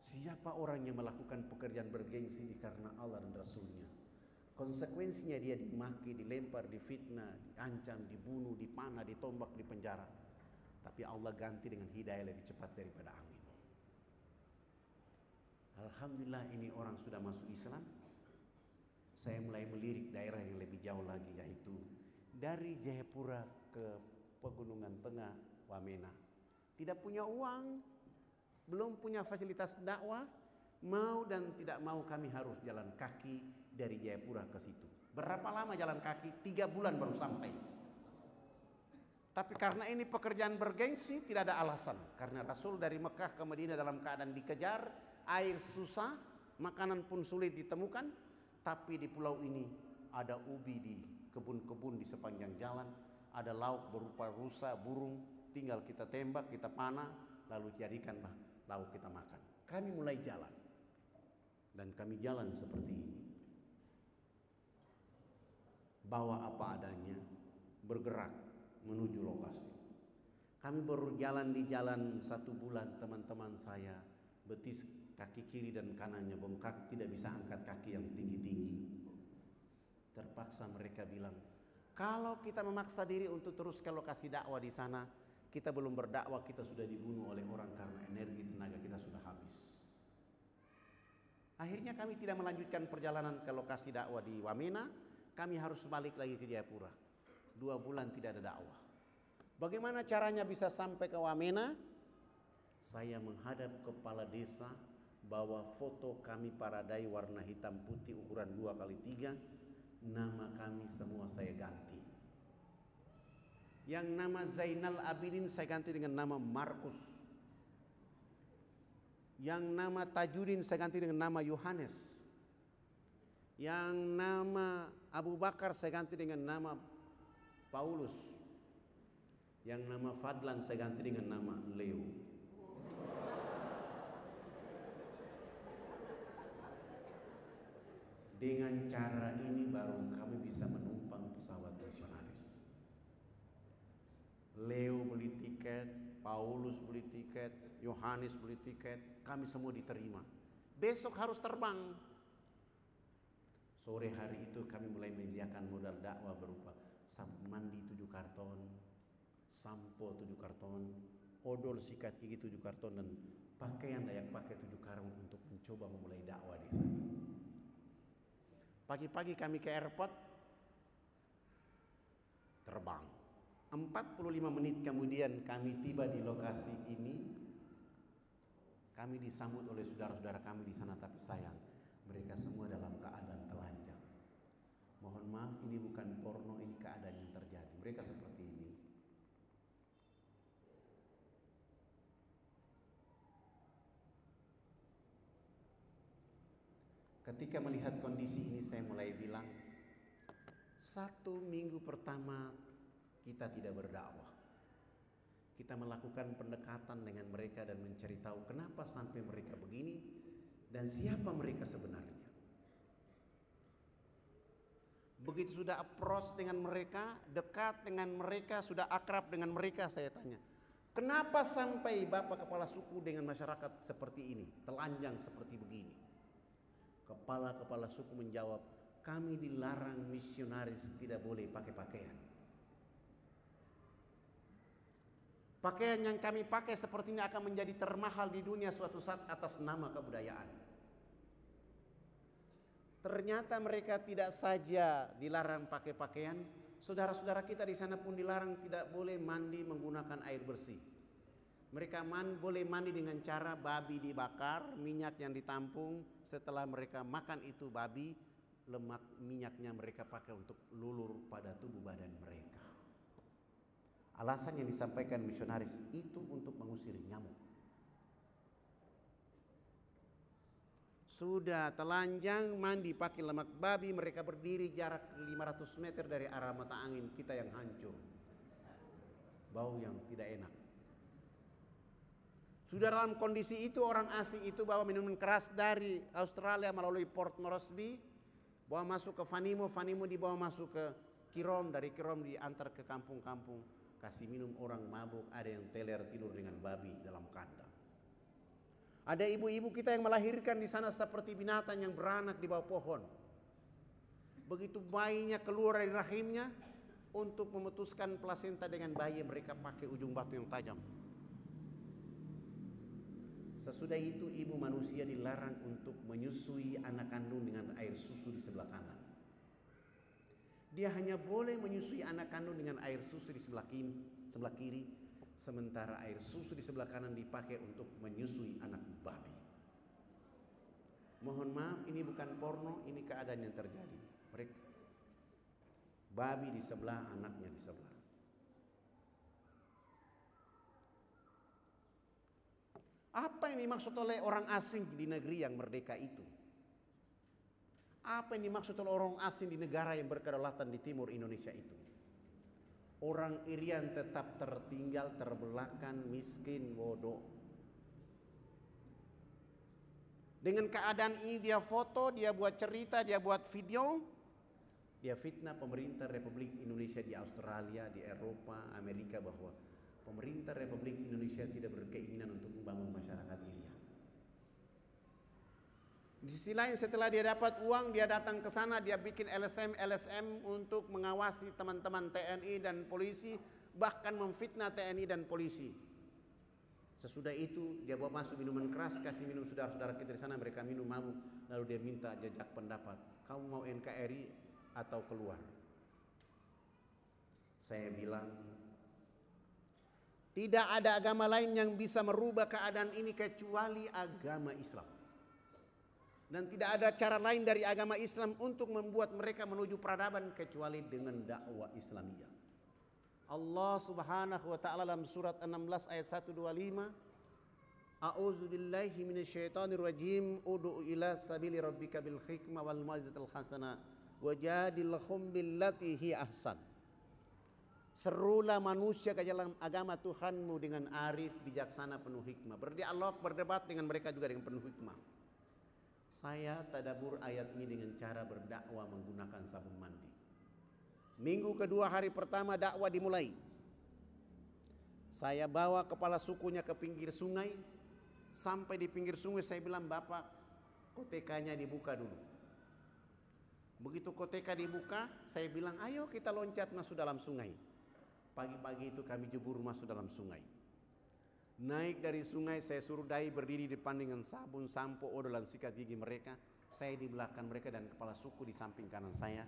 Siapa orang yang melakukan pekerjaan bergengsi karena Allah dan Rasulnya? Konsekuensinya dia dimaki, dilempar, difitnah, diancam, dibunuh, dipanah, ditombak, di penjara. Tapi Allah ganti dengan hidayah lebih cepat daripada angin. Alhamdulillah ini orang sudah masuk Islam. Saya mulai melirik daerah yang lebih jauh lagi yaitu dari Jayapura ke Pegunungan Tengah Wamena. Tidak punya uang, belum punya fasilitas dakwah, mau dan tidak mau kami harus jalan kaki dari Jayapura ke situ. Berapa lama jalan kaki? Tiga bulan baru sampai. Tapi karena ini pekerjaan bergengsi tidak ada alasan. Karena Rasul dari Mekah ke Madinah dalam keadaan dikejar, air susah, makanan pun sulit ditemukan. Tapi di pulau ini ada ubi di kebun-kebun di sepanjang jalan. Ada lauk berupa rusa, burung. Tinggal kita tembak, kita panah, lalu jadikan lauk kita makan. Kami mulai jalan. Dan kami jalan seperti ini. Bawa apa adanya, bergerak menuju lokasi. Kami berjalan di jalan satu bulan teman-teman saya betis kaki kiri dan kanannya bengkak tidak bisa angkat kaki yang tinggi-tinggi. Terpaksa mereka bilang, kalau kita memaksa diri untuk terus ke lokasi dakwah di sana, kita belum berdakwah, kita sudah dibunuh oleh orang karena energi tenaga kita sudah habis. Akhirnya kami tidak melanjutkan perjalanan ke lokasi dakwah di Wamena, kami harus balik lagi ke Jayapura dua bulan tidak ada dakwah. Bagaimana caranya bisa sampai ke Wamena? Saya menghadap kepala desa, bawa foto kami para dai warna hitam putih ukuran dua kali tiga, nama kami semua saya ganti. Yang nama Zainal Abidin saya ganti dengan nama Markus. Yang nama Tajudin saya ganti dengan nama Yohanes. Yang nama Abu Bakar saya ganti dengan nama Paulus yang nama Fadlan saya ganti dengan nama Leo. Dengan cara ini baru kami bisa menumpang pesawat misionaris. Leo beli tiket, Paulus beli tiket, Yohanes beli tiket, kami semua diterima. Besok harus terbang. Sore hari itu kami mulai menyediakan modal dakwah berupa sabun mandi tujuh karton, sampo tujuh karton, odol sikat gigi tujuh karton dan pakaian layak pakai tujuh karton untuk mencoba memulai dakwah di sana. Pagi-pagi kami ke airport terbang. 45 menit kemudian kami tiba di lokasi ini. Kami disambut oleh saudara-saudara kami di sana tapi sayang mereka semua dalam keadaan telanjang. Mohon maaf ini bukan porno, ini keadaan yang terjadi. Mereka seperti ini. Ketika melihat kondisi ini saya mulai bilang, satu minggu pertama kita tidak berdakwah. Kita melakukan pendekatan dengan mereka dan mencari tahu kenapa sampai mereka begini dan siapa mereka sebenarnya. Begitu sudah approach dengan mereka, dekat dengan mereka, sudah akrab dengan mereka, saya tanya. Kenapa sampai Bapak Kepala Suku dengan masyarakat seperti ini, telanjang seperti begini? Kepala-kepala suku menjawab, kami dilarang misionaris tidak boleh pakai pakaian. Pakaian yang kami pakai seperti ini akan menjadi termahal di dunia suatu saat atas nama kebudayaan. Ternyata mereka tidak saja dilarang pakai pakaian, saudara-saudara kita di sana pun dilarang tidak boleh mandi menggunakan air bersih. Mereka man, boleh mandi dengan cara babi dibakar, minyak yang ditampung, setelah mereka makan itu babi, lemak minyaknya mereka pakai untuk lulur pada tubuh badan mereka. Alasan yang disampaikan misionaris itu untuk mengusir nyamuk. Sudah telanjang mandi pakai lemak babi mereka berdiri jarak 500 meter dari arah mata angin kita yang hancur. Bau yang tidak enak. Sudah dalam kondisi itu orang asing itu bawa minuman keras dari Australia melalui Port Moresby. Bawa masuk ke Fanimo, Fanimo dibawa masuk ke Kirom, dari Kirom diantar ke kampung-kampung. Kasih minum orang mabuk, ada yang teler tidur dengan babi dalam kandang. Ada ibu-ibu kita yang melahirkan di sana seperti binatang yang beranak di bawah pohon. Begitu bayinya keluar dari rahimnya, untuk memutuskan plasenta dengan bayi mereka pakai ujung batu yang tajam. Sesudah itu ibu manusia dilarang untuk menyusui anak kandung dengan air susu di sebelah kanan. Dia hanya boleh menyusui anak kandung dengan air susu di sebelah kiri, sebelah kiri, sementara air susu di sebelah kanan dipakai untuk menyusui anak babi. Mohon maaf, ini bukan porno, ini keadaan yang terjadi. Mereka babi di sebelah, anaknya di sebelah. Apa yang dimaksud oleh orang asing di negeri yang merdeka itu? Apa yang dimaksud oleh orang asing di negara yang berkedaulatan di timur Indonesia itu? Orang Irian tetap tertinggal, terbelakang, miskin, bodoh. Dengan keadaan ini dia foto, dia buat cerita, dia buat video, dia fitnah pemerintah Republik Indonesia di Australia, di Eropa, Amerika bahwa pemerintah Republik Indonesia tidak berkeinginan untuk membangun masyarakat Irian. Di sisi lain setelah dia dapat uang dia datang ke sana dia bikin LSM LSM untuk mengawasi teman-teman TNI dan polisi bahkan memfitnah TNI dan polisi. Sesudah itu dia bawa masuk minuman keras kasih minum saudara-saudara kita di sana mereka minum mabuk lalu dia minta jejak pendapat kamu mau NKRI atau keluar. Saya bilang tidak ada agama lain yang bisa merubah keadaan ini kecuali agama Islam. Dan tidak ada cara lain dari agama Islam untuk membuat mereka menuju peradaban kecuali dengan dakwah Islamiyah. Allah Subhanahu wa taala dalam surat 16 ayat 125 A'udzu billahi minasyaitonir rajim ud'u ila sabili rabbika bil hikmah wal mau'izatil hasanah wajadilhum billati hi ahsan. Serulah manusia ke dalam agama Tuhanmu dengan arif, bijaksana, penuh hikmah. Berdialog, berdebat dengan mereka juga dengan penuh hikmah. Saya tadabur ayat ini dengan cara berdakwah menggunakan sabun mandi. Minggu kedua hari pertama dakwah dimulai. Saya bawa kepala sukunya ke pinggir sungai. Sampai di pinggir sungai saya bilang bapak kotekanya dibuka dulu. Begitu koteka dibuka saya bilang ayo kita loncat masuk dalam sungai. Pagi-pagi itu kami jebur masuk dalam sungai. Naik dari sungai saya suruh dai berdiri di depan dengan sabun, sampo, odol dan sikat gigi mereka. Saya di belakang mereka dan kepala suku di samping kanan saya.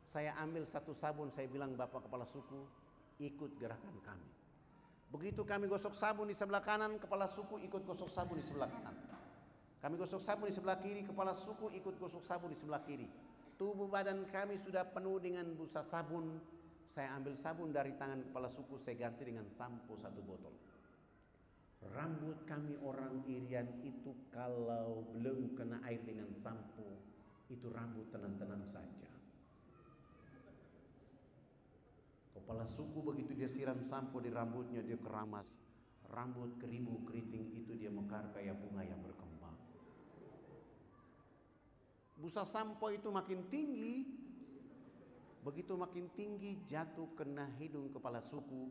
Saya ambil satu sabun, saya bilang bapak kepala suku ikut gerakan kami. Begitu kami gosok sabun di sebelah kanan, kepala suku ikut gosok sabun di sebelah kanan. Kami gosok sabun di sebelah kiri, kepala suku ikut gosok sabun di sebelah kiri. Tubuh badan kami sudah penuh dengan busa sabun. Saya ambil sabun dari tangan kepala suku, saya ganti dengan sampo satu botol. Rambut kami orang Irian itu kalau belum kena air dengan sampo, itu rambut tenang-tenang saja. Kepala suku begitu dia siram sampo di rambutnya dia keramas. Rambut keribu keriting itu dia mekar kayak bunga yang berkembang. Busa sampo itu makin tinggi. Begitu makin tinggi jatuh kena hidung kepala suku.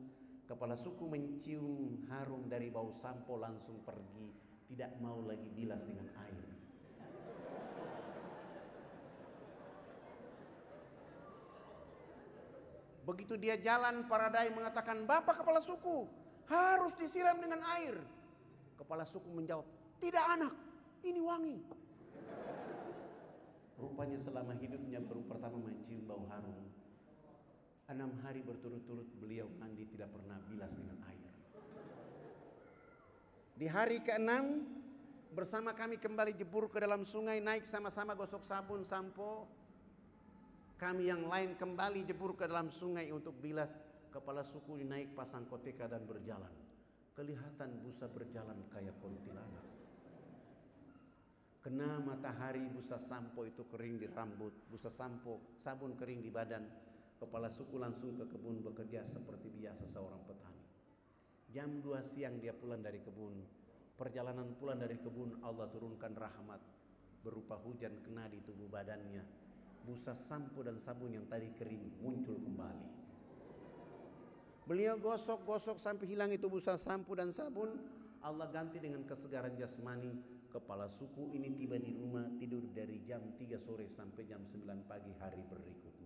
Kepala suku mencium harum dari bau sampo langsung pergi. Tidak mau lagi bilas dengan air. Begitu dia jalan, para dai mengatakan, Bapak kepala suku, harus disiram dengan air. Kepala suku menjawab, tidak anak, ini wangi. Rupanya selama hidupnya baru pertama mencium bau harum. Enam hari berturut-turut beliau mandi tidak pernah bilas dengan air. Di hari keenam bersama kami kembali jebur ke dalam sungai naik sama-sama gosok sabun sampo kami yang lain kembali jebur ke dalam sungai untuk bilas kepala suku naik pasang koteka dan berjalan. Kelihatan busa berjalan kayak kuntilanak. Kena matahari busa sampo itu kering di rambut, busa sampo, sabun kering di badan. Kepala suku langsung ke kebun bekerja seperti biasa seorang petani. Jam 2 siang dia pulang dari kebun. Perjalanan pulang dari kebun Allah turunkan rahmat berupa hujan kena di tubuh badannya busa sampo dan sabun yang tadi kering muncul kembali. Beliau gosok-gosok sampai hilang itu busa sampo dan sabun. Allah ganti dengan kesegaran jasmani. Kepala suku ini tiba di rumah tidur dari jam 3 sore sampai jam 9 pagi hari berikutnya.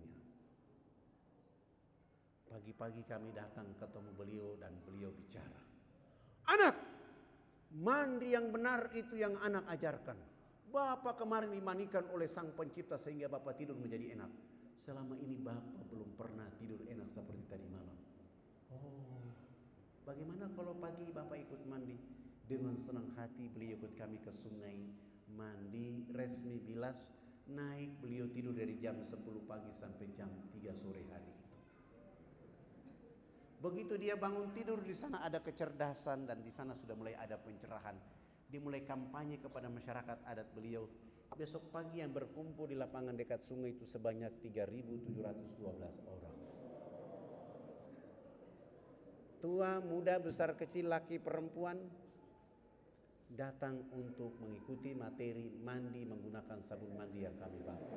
Pagi kami datang ketemu beliau dan beliau bicara. Anak, mandi yang benar itu yang anak ajarkan. Bapak kemarin dimandikan oleh sang pencipta sehingga Bapak tidur menjadi enak. Selama ini Bapak belum pernah tidur enak seperti tadi malam. Oh, bagaimana kalau pagi Bapak ikut mandi? Dengan senang hati beliau ikut kami ke sungai, mandi, resmi bilas, naik beliau tidur dari jam 10 pagi sampai jam 3 sore hari. Begitu dia bangun tidur di sana ada kecerdasan dan di sana sudah mulai ada pencerahan. Dimulai kampanye kepada masyarakat adat beliau. Besok pagi yang berkumpul di lapangan dekat sungai itu sebanyak 3.712 orang. Tua, muda, besar, kecil, laki, perempuan datang untuk mengikuti materi mandi menggunakan sabun mandi yang kami bawa.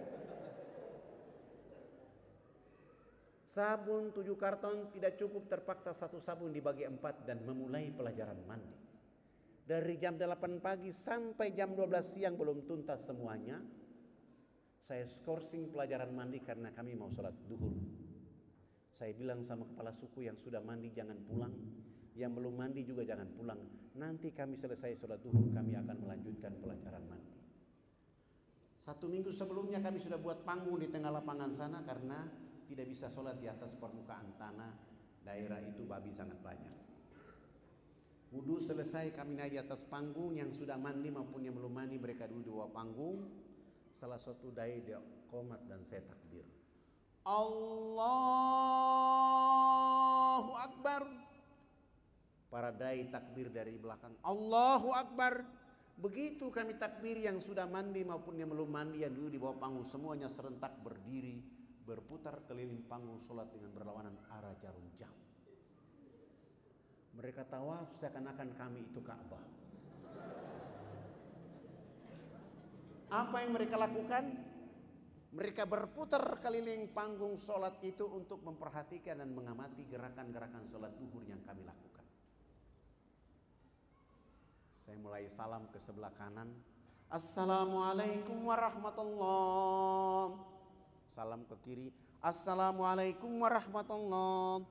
Sabun tujuh karton tidak cukup terpaksa satu sabun dibagi empat dan memulai pelajaran mandi. Dari jam 8 pagi sampai jam 12 siang belum tuntas semuanya. Saya skorsing pelajaran mandi karena kami mau sholat duhur. Saya bilang sama kepala suku yang sudah mandi jangan pulang. Yang belum mandi juga jangan pulang. Nanti kami selesai sholat duhur kami akan melanjutkan pelajaran mandi. Satu minggu sebelumnya kami sudah buat panggung di tengah lapangan sana karena tidak bisa sholat di atas permukaan tanah daerah itu babi sangat banyak. Wudhu selesai kami naik di atas panggung yang sudah mandi maupun yang belum mandi mereka duduk di bawah panggung. Salah satu dai dia komat dan saya takbir. Allahu Akbar. Para dai takbir dari belakang. Allahu Akbar. Begitu kami takbir yang sudah mandi maupun yang belum mandi yang duduk di bawah panggung semuanya serentak berdiri berputar keliling panggung sholat dengan berlawanan arah jarum jam. Mereka tawaf seakan-akan kami itu Ka'bah. Apa yang mereka lakukan? Mereka berputar keliling panggung sholat itu untuk memperhatikan dan mengamati gerakan-gerakan sholat duhur yang kami lakukan. Saya mulai salam ke sebelah kanan. Assalamualaikum warahmatullahi salam ke kiri. Assalamualaikum warahmatullah.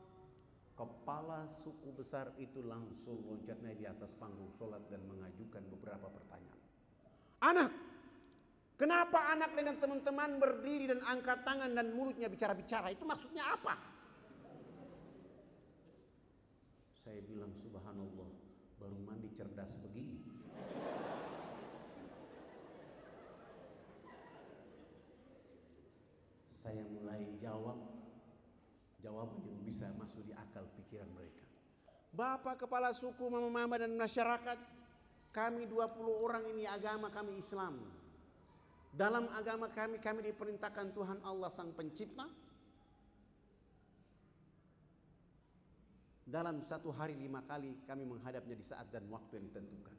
Kepala suku besar itu langsung loncat naik di atas panggung sholat dan mengajukan beberapa pertanyaan. Anak, kenapa anak dengan teman-teman berdiri dan angkat tangan dan mulutnya bicara-bicara? Itu maksudnya apa? Saya bilang subhanallah, baru mandi cerdas begini. saya mulai jawab jawaban yang bisa masuk di akal pikiran mereka. Bapak kepala suku mama-mama dan masyarakat, kami 20 orang ini agama kami Islam. Dalam agama kami, kami diperintahkan Tuhan Allah Sang Pencipta. Dalam satu hari lima kali kami menghadapnya di saat dan waktu yang ditentukan.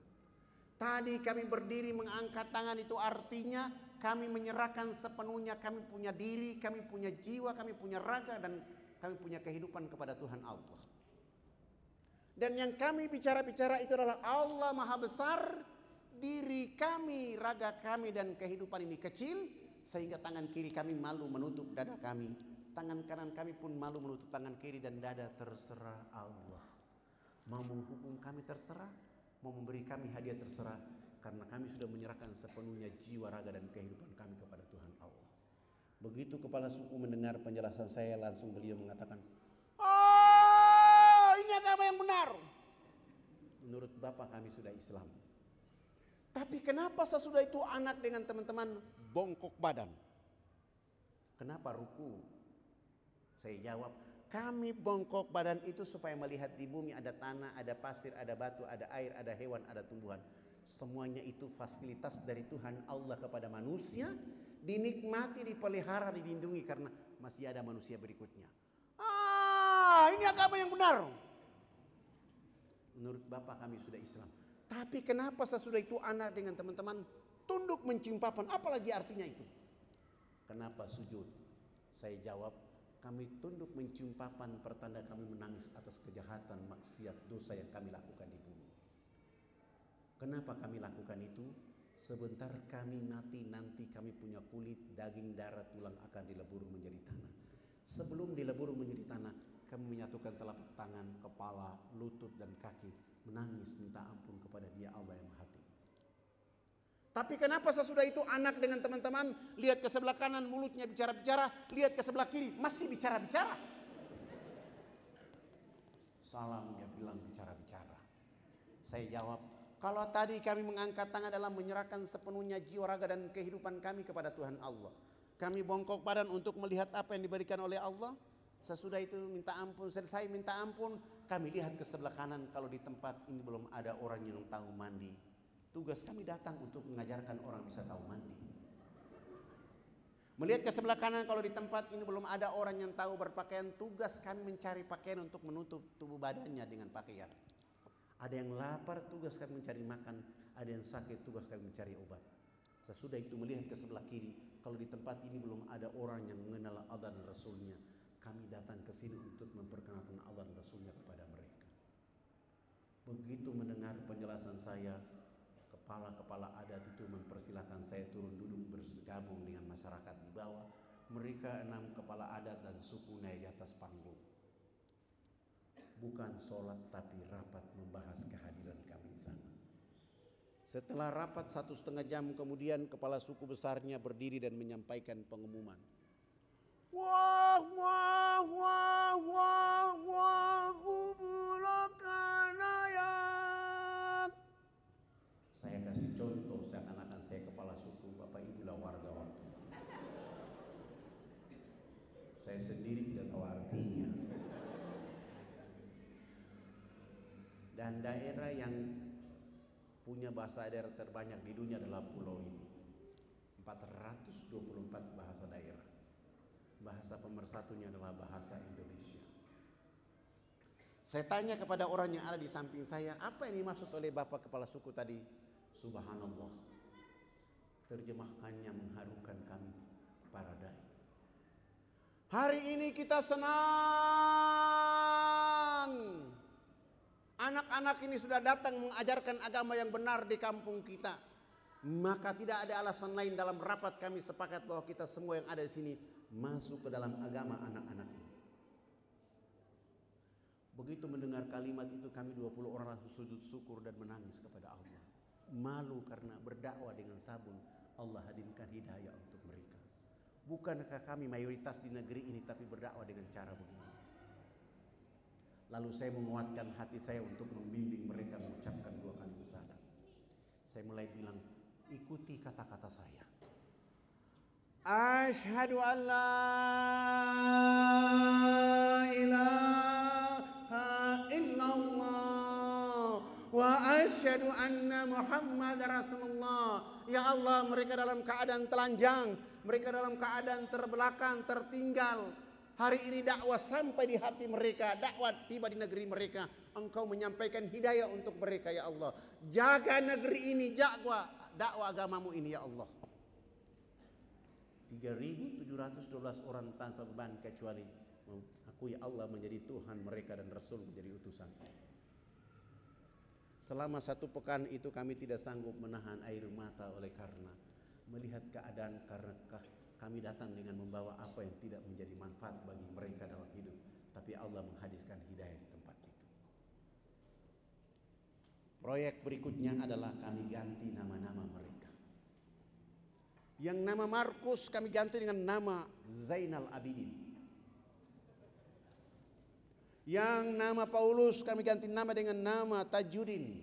Tadi kami berdiri mengangkat tangan itu artinya kami menyerahkan sepenuhnya kami punya diri, kami punya jiwa, kami punya raga dan kami punya kehidupan kepada Tuhan Allah. Dan yang kami bicara-bicara itu adalah Allah Maha Besar, diri kami, raga kami dan kehidupan ini kecil sehingga tangan kiri kami malu menutup dada kami. Tangan kanan kami pun malu menutup tangan kiri dan dada terserah Allah. Mau menghukum kami terserah, mau memberi kami hadiah terserah karena kami sudah menyerahkan sepenuhnya jiwa, raga dan kehidupan kami kepada Tuhan Allah. Begitu kepala suku mendengar penjelasan saya langsung beliau mengatakan, "Oh, ini agama yang benar." Menurut Bapak kami sudah Islam. Tapi kenapa sesudah itu anak dengan teman-teman bongkok badan? Kenapa ruku? Saya jawab, kami bongkok badan itu supaya melihat di bumi ada tanah, ada pasir, ada batu, ada air, ada hewan, ada tumbuhan. Semuanya itu fasilitas dari Tuhan Allah kepada manusia. Dinikmati, dipelihara, dilindungi karena masih ada manusia berikutnya. Ah, ini agama yang benar. Menurut Bapak kami sudah Islam. Tapi kenapa sesudah itu anak dengan teman-teman tunduk mencium papan? Apalagi artinya itu? Kenapa sujud? Saya jawab, kami tunduk mencium papan pertanda kami menangis atas kejahatan, maksiat, dosa yang kami lakukan di bumi. Kenapa kami lakukan itu? Sebentar kami mati nanti kami punya kulit, daging, darah, tulang akan dilebur menjadi tanah. Sebelum dilebur menjadi tanah, Kami menyatukan telapak tangan, kepala, lutut dan kaki, menangis minta ampun kepada Dia Allah yang Maha Tinggi. Tapi kenapa sesudah itu anak dengan teman-teman lihat ke sebelah kanan mulutnya bicara-bicara, lihat ke sebelah kiri masih bicara-bicara. Salam dia bilang bicara-bicara. Saya jawab, kalau tadi kami mengangkat tangan dalam menyerahkan sepenuhnya jiwa raga dan kehidupan kami kepada Tuhan Allah. Kami bongkok badan untuk melihat apa yang diberikan oleh Allah. Sesudah itu minta ampun, selesai minta ampun, kami lihat ke sebelah kanan kalau di tempat ini belum ada orang yang tahu mandi. Tugas kami datang untuk mengajarkan orang bisa tahu mandi. Melihat ke sebelah kanan kalau di tempat ini belum ada orang yang tahu berpakaian, tugas kami mencari pakaian untuk menutup tubuh badannya dengan pakaian. Ada yang lapar, tugas kami mencari makan. Ada yang sakit, tugas kami mencari obat. Sesudah itu melihat ke sebelah kiri, kalau di tempat ini belum ada orang yang mengenal Allah dan Rasulnya, kami datang ke sini untuk memperkenalkan Allah dan Rasulnya kepada mereka. Begitu mendengar penjelasan saya, kepala-kepala adat itu mempersilahkan saya turun duduk bergabung dengan masyarakat di bawah. Mereka enam kepala adat dan suku naik di atas panggung. Bukan sholat tapi rapat membahas kehadiran kami di sana. Setelah rapat satu setengah jam kemudian kepala suku besarnya berdiri dan menyampaikan pengumuman. Wah wah wah wah wah ya. Saya kasih contoh seakan-akan saya kepala suku Bapak Ibu lah warga waktu. Saya sendiri tidak tahu artinya. Dan daerah yang punya bahasa daerah terbanyak di dunia adalah pulau ini. 424 bahasa. Bahasa pemersatunya adalah bahasa Indonesia. Saya tanya kepada orang yang ada di samping saya, apa yang dimaksud oleh Bapak Kepala Suku tadi? Subhanallah. Terjemahkannya mengharukan kami para dai. Hari ini kita senang Anak-anak ini sudah datang mengajarkan agama yang benar di kampung kita. Maka tidak ada alasan lain dalam rapat kami sepakat bahwa kita semua yang ada di sini masuk ke dalam agama anak-anak ini. Begitu mendengar kalimat itu kami 20 orang langsung sujud syukur dan menangis kepada Allah. Malu karena berdakwah dengan sabun Allah hadirkan hidayah untuk mereka. Bukankah kami mayoritas di negeri ini tapi berdakwah dengan cara begini? Lalu saya menguatkan hati saya untuk membimbing mereka mengucapkan dua kali bersyahadat. Saya mulai bilang, ikuti kata-kata saya. Ashhadu an la ilaha illallah wa asyhadu anna Muhammad Rasulullah. Ya Allah, mereka dalam keadaan telanjang, mereka dalam keadaan terbelakang, tertinggal, Hari ini dakwah sampai di hati mereka, dakwah tiba di negeri mereka. Engkau menyampaikan hidayah untuk mereka ya Allah. Jaga negeri ini, jaga dakwah agamamu ini ya Allah. 3712 orang tanpa beban kecuali mengakui Allah menjadi Tuhan mereka dan Rasul menjadi utusan. Selama satu pekan itu kami tidak sanggup menahan air mata oleh karena melihat keadaan karena kami datang dengan membawa apa yang tidak menjadi manfaat bagi mereka dalam hidup, tapi Allah menghadirkan hidayah di tempat itu. Proyek berikutnya adalah kami ganti nama-nama mereka. Yang nama Markus kami ganti dengan nama Zainal Abidin. Yang nama Paulus kami ganti nama dengan nama Tajudin.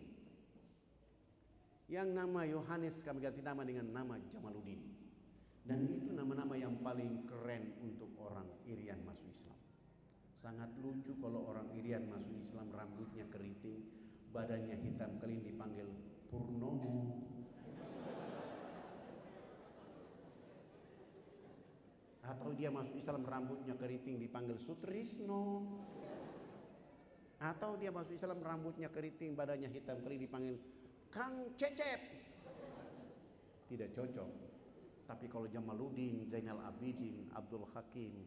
Yang nama Yohanes kami ganti nama dengan nama Jamaluddin. Dan itu nama-nama yang paling keren untuk orang Irian masuk Islam. Sangat lucu kalau orang Irian masuk Islam rambutnya keriting, badannya hitam keling dipanggil Purnomo. Atau dia masuk Islam rambutnya keriting dipanggil Sutrisno. Atau dia masuk Islam rambutnya keriting badannya hitam keling dipanggil Kang Cecep. Tidak cocok. Tapi kalau Jamaluddin, Zainal Abidin, Abdul Hakim,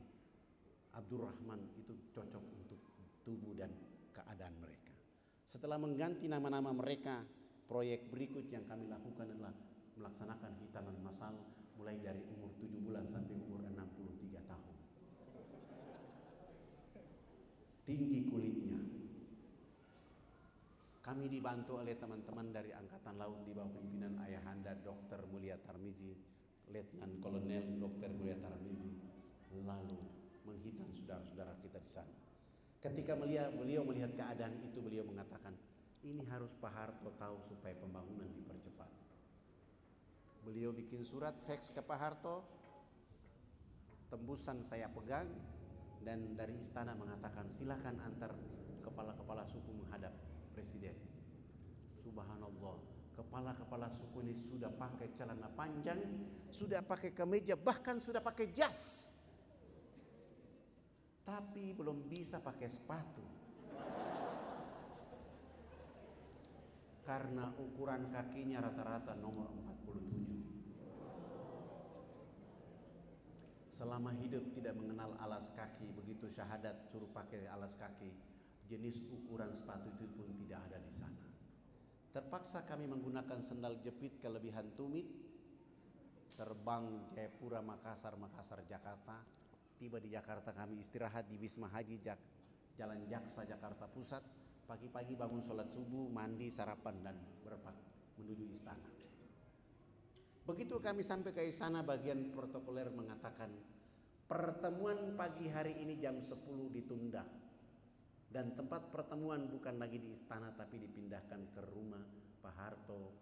Abdurrahman itu cocok untuk tubuh dan keadaan mereka. Setelah mengganti nama-nama mereka, proyek berikut yang kami lakukan adalah melaksanakan hitaman masal mulai dari umur 7 bulan sampai umur 63 tahun. Tinggi kulitnya. Kami dibantu oleh teman-teman dari Angkatan Laut di bawah pimpinan Ayahanda Dr. Mulia Tarmizi, Letnan Kolonel Dr. Mulia Tarmizi, lalu menghitan saudara-saudara kita di sana. Ketika melihat, beliau melihat keadaan itu, beliau mengatakan, ini harus Pak Harto tahu supaya pembangunan dipercepat. Beliau bikin surat fax ke Pak Harto, tembusan saya pegang, dan dari istana mengatakan silakan antar kepala-kepala suku menghadap presiden. Subhanallah, kepala-kepala suku ini sudah pakai celana panjang, sudah pakai kemeja, bahkan sudah pakai jas. Tapi belum bisa pakai sepatu. Karena ukuran kakinya rata-rata nomor 47. Selama hidup tidak mengenal alas kaki, begitu syahadat suruh pakai alas kaki, jenis ukuran sepatu itu pun tidak ada di sana. Terpaksa kami menggunakan sendal jepit kelebihan tumit, terbang Jayapura, Makassar, Makassar, Jakarta. Tiba di Jakarta kami istirahat di Wisma Haji Jak Jalan Jaksa Jakarta Pusat. Pagi-pagi bangun sholat subuh, mandi, sarapan dan berpak menuju istana. Begitu kami sampai ke istana bagian protokoler mengatakan pertemuan pagi hari ini jam 10 ditunda. Dan tempat pertemuan bukan lagi di istana tapi dipindahkan ke rumah Pak Harto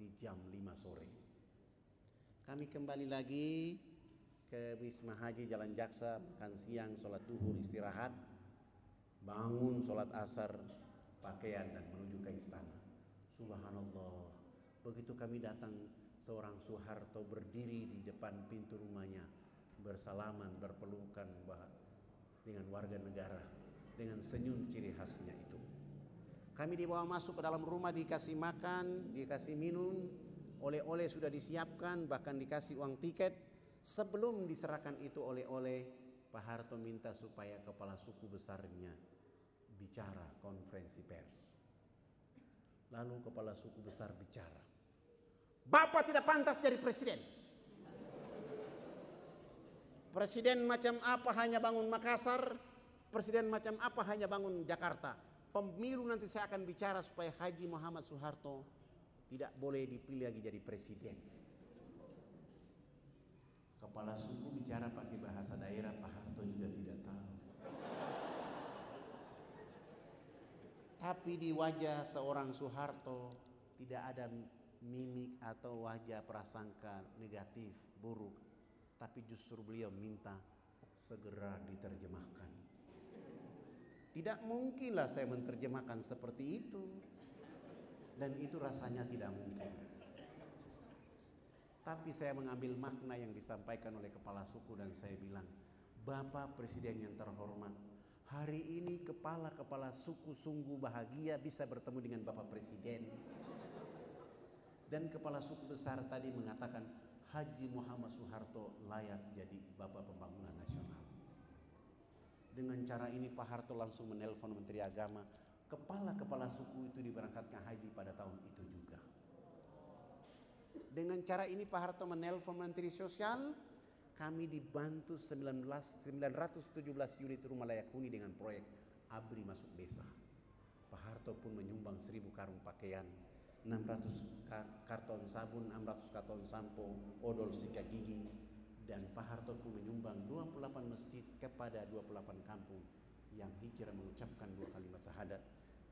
di jam 5 sore. Kami kembali lagi ke Wisma Haji Jalan Jaksa, makan siang, sholat duhur, istirahat, bangun, sholat asar, pakaian dan menuju ke istana. Subhanallah. Begitu kami datang seorang Soeharto berdiri di depan pintu rumahnya bersalaman berpelukan dengan warga negara dengan senyum ciri khasnya itu. Kami dibawa masuk ke dalam rumah dikasih makan, dikasih minum, oleh-oleh sudah disiapkan, bahkan dikasih uang tiket. Sebelum diserahkan itu oleh-oleh, Pak Harto minta supaya kepala suku besarnya bicara konferensi pers. Lalu kepala suku besar bicara. Bapak tidak pantas jadi presiden. Presiden macam apa hanya bangun Makassar, presiden macam apa hanya bangun Jakarta. Pemilu nanti saya akan bicara supaya Haji Muhammad Soeharto tidak boleh dipilih lagi jadi presiden. Kepala suku bicara pakai bahasa daerah, Pak Harto juga tidak tahu. Tapi di wajah seorang Soeharto tidak ada mimik atau wajah prasangka negatif, buruk, tapi justru beliau minta segera diterjemahkan. Tidak mungkinlah saya menerjemahkan seperti itu. Dan itu rasanya tidak mungkin. Tapi saya mengambil makna yang disampaikan oleh kepala suku dan saya bilang, Bapak Presiden yang terhormat, hari ini kepala-kepala suku sungguh bahagia bisa bertemu dengan Bapak Presiden dan kepala suku besar tadi mengatakan Haji Muhammad Soeharto layak jadi Bapak Pembangunan Nasional. Dengan cara ini Pak Harto langsung menelpon Menteri Agama, kepala-kepala suku itu diberangkatkan haji pada tahun itu juga. Dengan cara ini Pak Harto menelpon Menteri Sosial, kami dibantu 19, 917 unit rumah layak huni dengan proyek ABRI masuk desa. Pak Harto pun menyumbang 1000 karung pakaian 600 karton sabun, 600 karton sampo, odol sikat gigi, dan Pak Harto pun menyumbang 28 masjid kepada 28 kampung yang hijrah mengucapkan dua kalimat syahadat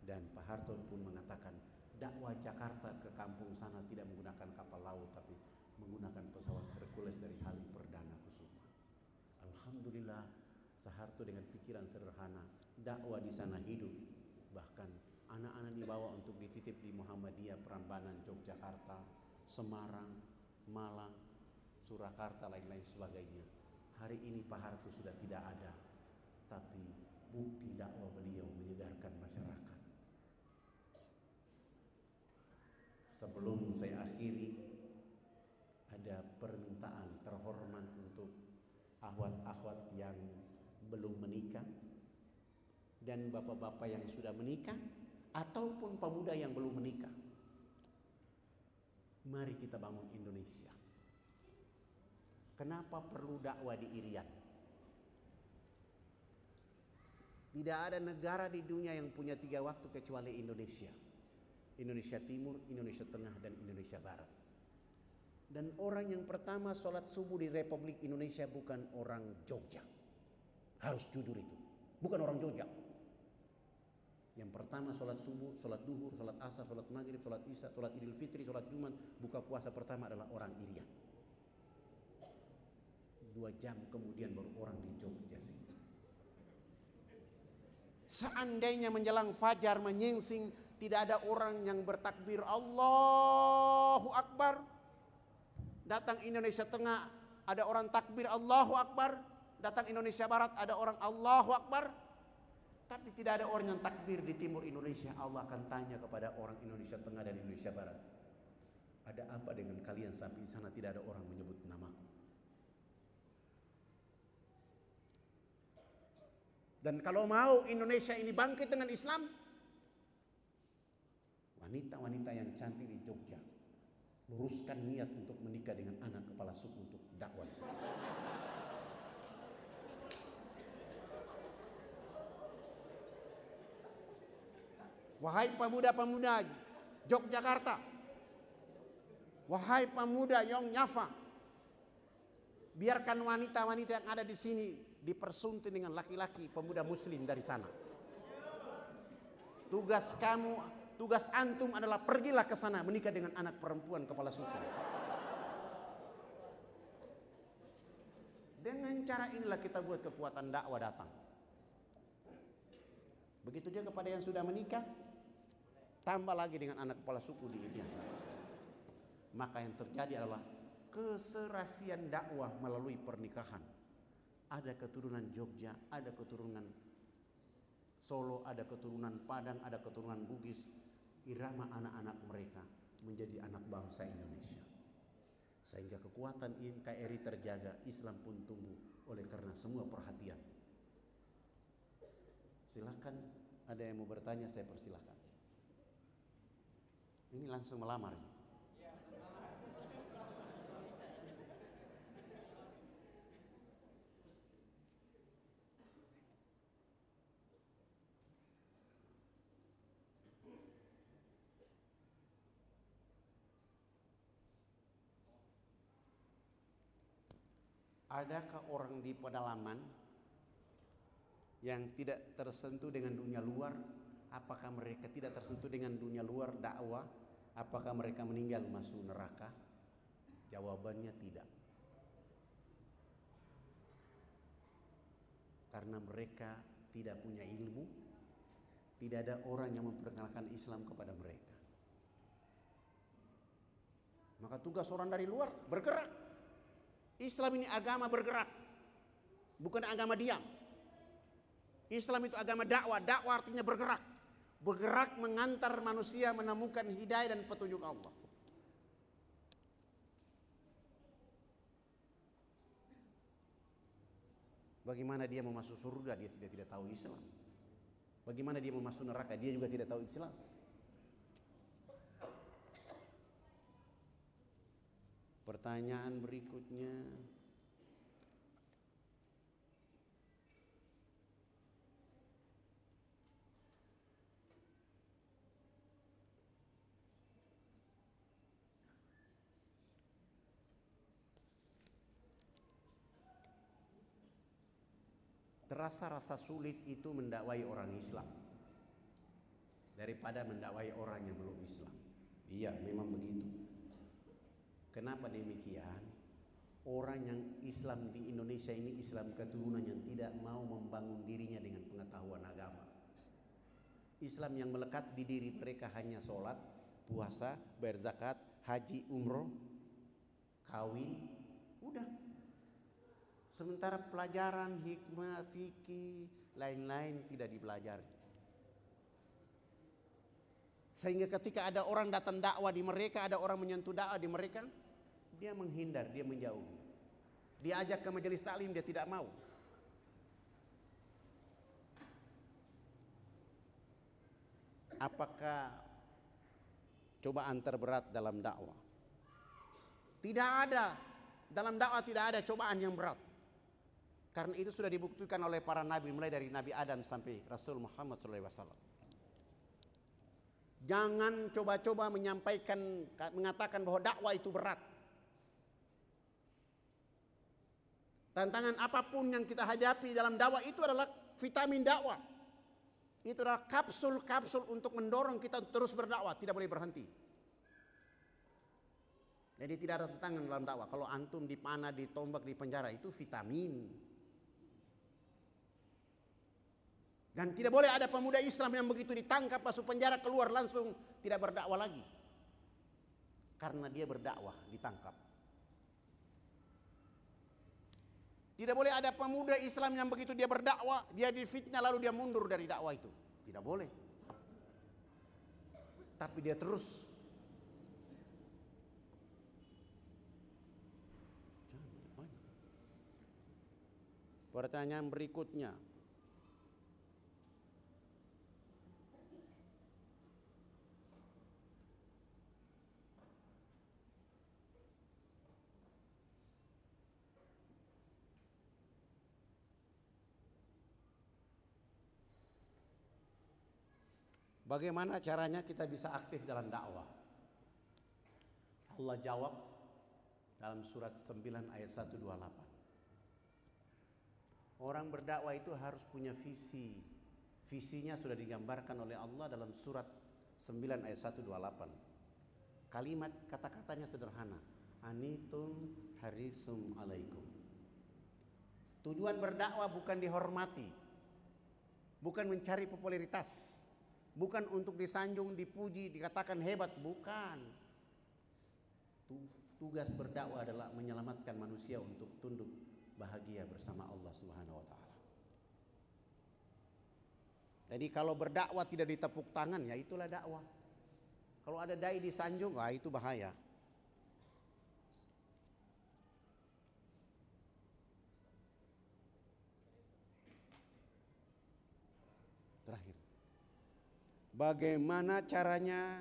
dan Pak Harto pun mengatakan dakwah Jakarta ke kampung sana tidak menggunakan kapal laut tapi menggunakan pesawat Hercules dari Halim Perdana Kusuma. Alhamdulillah Soeharto dengan pikiran sederhana dakwah di sana hidup bahkan anak-anak dibawa untuk dititip di Muhammadiyah Prambanan Yogyakarta, Semarang, Malang, Surakarta, lain-lain sebagainya. Hari ini Pak Harto sudah tidak ada, tapi bukti dakwah beliau menyegarkan masyarakat. Sebelum saya akhiri, ada permintaan terhormat untuk ahwat-ahwat yang belum menikah dan bapak-bapak yang sudah menikah ataupun pemuda yang belum menikah. Mari kita bangun Indonesia. Kenapa perlu dakwah di Irian? Tidak ada negara di dunia yang punya tiga waktu kecuali Indonesia. Indonesia Timur, Indonesia Tengah, dan Indonesia Barat. Dan orang yang pertama sholat subuh di Republik Indonesia bukan orang Jogja. Harus jujur itu. Bukan orang Jogja. Yang pertama sholat subuh, sholat duhur, sholat asar, sholat maghrib, sholat isya, sholat idul fitri, sholat jumat, buka puasa pertama adalah orang Irian. Dua jam kemudian baru orang di Jogja sini. Seandainya menjelang fajar menyingsing tidak ada orang yang bertakbir Allahu Akbar. Datang Indonesia Tengah ada orang takbir Allahu Akbar. Datang Indonesia Barat ada orang Allahu Akbar. Tapi tidak ada orang yang takbir di timur Indonesia. Allah akan tanya kepada orang Indonesia Tengah dan Indonesia Barat. Ada apa dengan kalian sampai di sana tidak ada orang menyebut nama? Dan kalau mau Indonesia ini bangkit dengan Islam, wanita-wanita yang cantik di Jogja luruskan niat untuk menikah dengan anak kepala suku untuk dakwah Islam. Wahai pemuda-pemuda Yogyakarta, wahai pemuda Nyafa, biarkan wanita-wanita yang ada di sini dipersunting dengan laki-laki pemuda muslim dari sana. Tugas kamu Tugas antum adalah pergilah ke sana menikah dengan anak perempuan kepala suku. Dengan cara inilah kita buat kekuatan dakwah datang. Begitu juga kepada yang sudah menikah, tambah lagi dengan anak kepala suku di India. Maka yang terjadi adalah keserasian dakwah melalui pernikahan. Ada keturunan Jogja, ada keturunan Solo, ada keturunan Padang, ada keturunan Bugis, irama anak-anak mereka menjadi anak bangsa Indonesia. Sehingga kekuatan NKRI terjaga, Islam pun tumbuh oleh karena semua perhatian. Silahkan ada yang mau bertanya saya persilahkan. Ini langsung melamar. Adakah orang di pedalaman yang tidak tersentuh dengan dunia luar? Apakah mereka tidak tersentuh dengan dunia luar dakwah? Apakah mereka meninggal masuk neraka? Jawabannya tidak. Karena mereka tidak punya ilmu, tidak ada orang yang memperkenalkan Islam kepada mereka. Maka tugas orang dari luar bergerak Islam ini agama bergerak, bukan agama diam. Islam itu agama dakwah, dakwah artinya bergerak. Bergerak mengantar manusia menemukan hidayah dan petunjuk Allah. Bagaimana dia mau masuk surga dia tidak tidak tahu Islam. Bagaimana dia mau masuk neraka dia juga tidak tahu Islam. Pertanyaan berikutnya Terasa rasa sulit itu mendakwai orang Islam daripada mendakwai orang yang belum Islam. Iya, memang begitu. Kenapa demikian? Orang yang Islam di Indonesia ini Islam keturunan yang tidak mau membangun dirinya dengan pengetahuan agama. Islam yang melekat di diri mereka hanya sholat, puasa, berzakat, haji, umroh, kawin, udah. Sementara pelajaran hikmah, fikih, lain-lain tidak dipelajari. Sehingga ketika ada orang datang dakwah di mereka, ada orang menyentuh dakwah di mereka, dia menghindar, dia menjauh. Dia ajak ke majelis taklim, dia tidak mau. Apakah cobaan terberat dalam dakwah? Tidak ada. Dalam dakwah tidak ada cobaan yang berat. Karena itu sudah dibuktikan oleh para nabi mulai dari Nabi Adam sampai Rasul Muhammad SAW. Jangan coba-coba menyampaikan mengatakan bahwa dakwah itu berat. Tantangan apa pun yang kita hadapi dalam dakwah itu adalah vitamin dakwah. Itu adalah kapsul-kapsul untuk mendorong kita terus berdakwah, tidak boleh berhenti. Jadi tidak ada tantangan dalam dakwah. Kalau antum dipanah, ditombak, di penjara itu vitamin. Dan tidak boleh ada pemuda Islam yang begitu ditangkap masuk penjara keluar langsung tidak berdakwah lagi. Karena dia berdakwah ditangkap. Tidak boleh ada pemuda Islam yang begitu dia berdakwah, dia difitnah lalu dia mundur dari dakwah itu. Tidak boleh. Tapi dia terus Pertanyaan berikutnya, Bagaimana caranya kita bisa aktif dalam dakwah? Allah jawab dalam surat 9 ayat 128. Orang berdakwah itu harus punya visi. Visinya sudah digambarkan oleh Allah dalam surat 9 ayat 128. Kalimat kata-katanya sederhana. Anitum harisum alaikum. Tujuan berdakwah bukan dihormati. Bukan mencari popularitas Bukan untuk disanjung, dipuji, dikatakan hebat, bukan. Tugas berdakwah adalah menyelamatkan manusia untuk tunduk bahagia bersama Allah Subhanahu wa taala. Jadi kalau berdakwah tidak ditepuk tangan ya itulah dakwah. Kalau ada dai disanjung, ah itu bahaya. Bagaimana caranya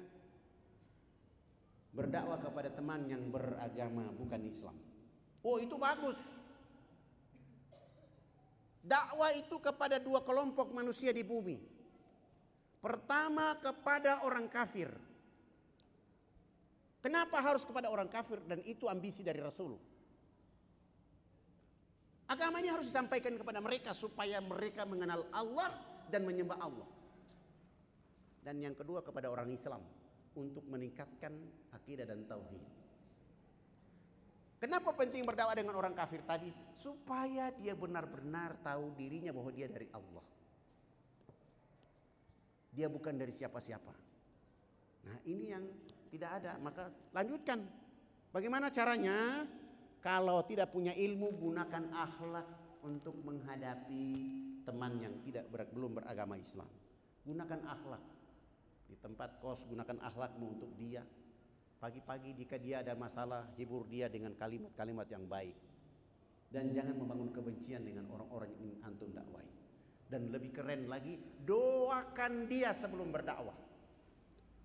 berdakwah kepada teman yang beragama bukan Islam? Oh, itu bagus. Dakwah itu kepada dua kelompok manusia di bumi. Pertama kepada orang kafir. Kenapa harus kepada orang kafir dan itu ambisi dari Rasul? Agamanya harus disampaikan kepada mereka supaya mereka mengenal Allah dan menyembah Allah dan yang kedua kepada orang Islam untuk meningkatkan akidah dan tauhid. Kenapa penting berdakwah dengan orang kafir tadi? Supaya dia benar-benar tahu dirinya bahwa dia dari Allah. Dia bukan dari siapa-siapa. Nah, ini yang tidak ada, maka lanjutkan. Bagaimana caranya? Kalau tidak punya ilmu, gunakan akhlak untuk menghadapi teman yang tidak ber, belum beragama Islam. Gunakan akhlak di tempat kos gunakan akhlakmu untuk dia. Pagi-pagi jika dia ada masalah, hibur dia dengan kalimat-kalimat yang baik. Dan jangan membangun kebencian dengan orang-orang yang antum dakwai. Dan lebih keren lagi, doakan dia sebelum berdakwah.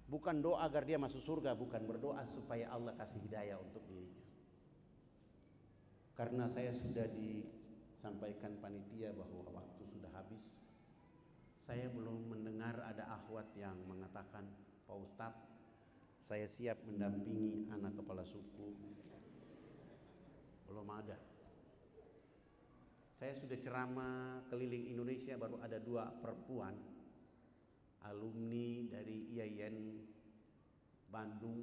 Bukan doa agar dia masuk surga, bukan berdoa supaya Allah kasih hidayah untuk dirinya. Karena saya sudah disampaikan panitia bahwa waktu sudah habis, saya belum mendengar ada akhwat yang mengatakan, Pak Ustadz, saya siap mendampingi anak kepala suku. Belum ada. Saya sudah ceramah keliling Indonesia baru ada dua perempuan alumni dari IAIN Bandung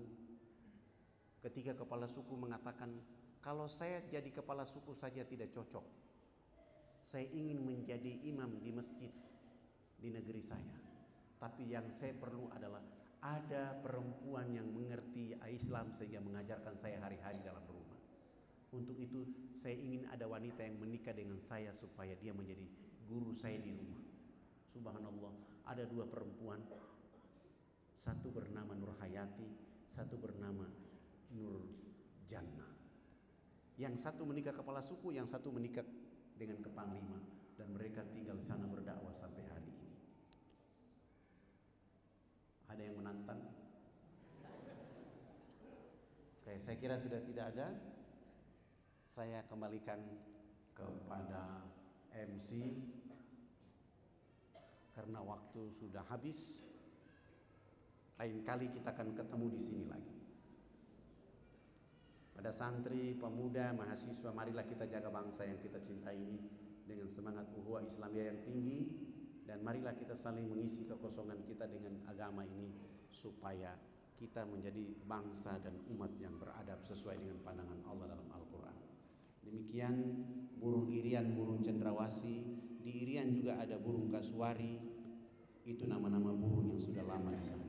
ketika kepala suku mengatakan kalau saya jadi kepala suku saja tidak cocok saya ingin menjadi imam di masjid di negeri saya. Tapi yang saya perlu adalah ada perempuan yang mengerti Islam sehingga mengajarkan saya hari-hari dalam rumah. Untuk itu saya ingin ada wanita yang menikah dengan saya supaya dia menjadi guru saya di rumah. Subhanallah, ada dua perempuan. Satu bernama Nur Hayati, satu bernama Nur Jannah. Yang satu menikah kepala suku, yang satu menikah dengan kepanglima dan mereka tinggal di sana berdakwah sampai hari ini. Ada yang menantang? Oke, saya kira sudah tidak ada. Saya kembalikan kepada MC karena waktu sudah habis. Lain kali kita akan ketemu di sini lagi. Pada santri, pemuda, mahasiswa, marilah kita jaga bangsa yang kita cintai ini dengan semangat uhuah Islamiyah yang tinggi dan marilah kita saling mengisi kekosongan kita dengan agama ini supaya kita menjadi bangsa dan umat yang beradab sesuai dengan pandangan Allah dalam Al-Quran. Demikian burung irian, burung cendrawasi, di irian juga ada burung kasuari, itu nama-nama burung yang sudah lama di sana.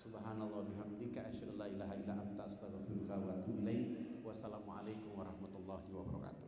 Subhanallah bihamdika asyhadu la ilaha illa anta astaghfiruka wa atubu. Wassalamualaikum warahmatullahi wabarakatuh.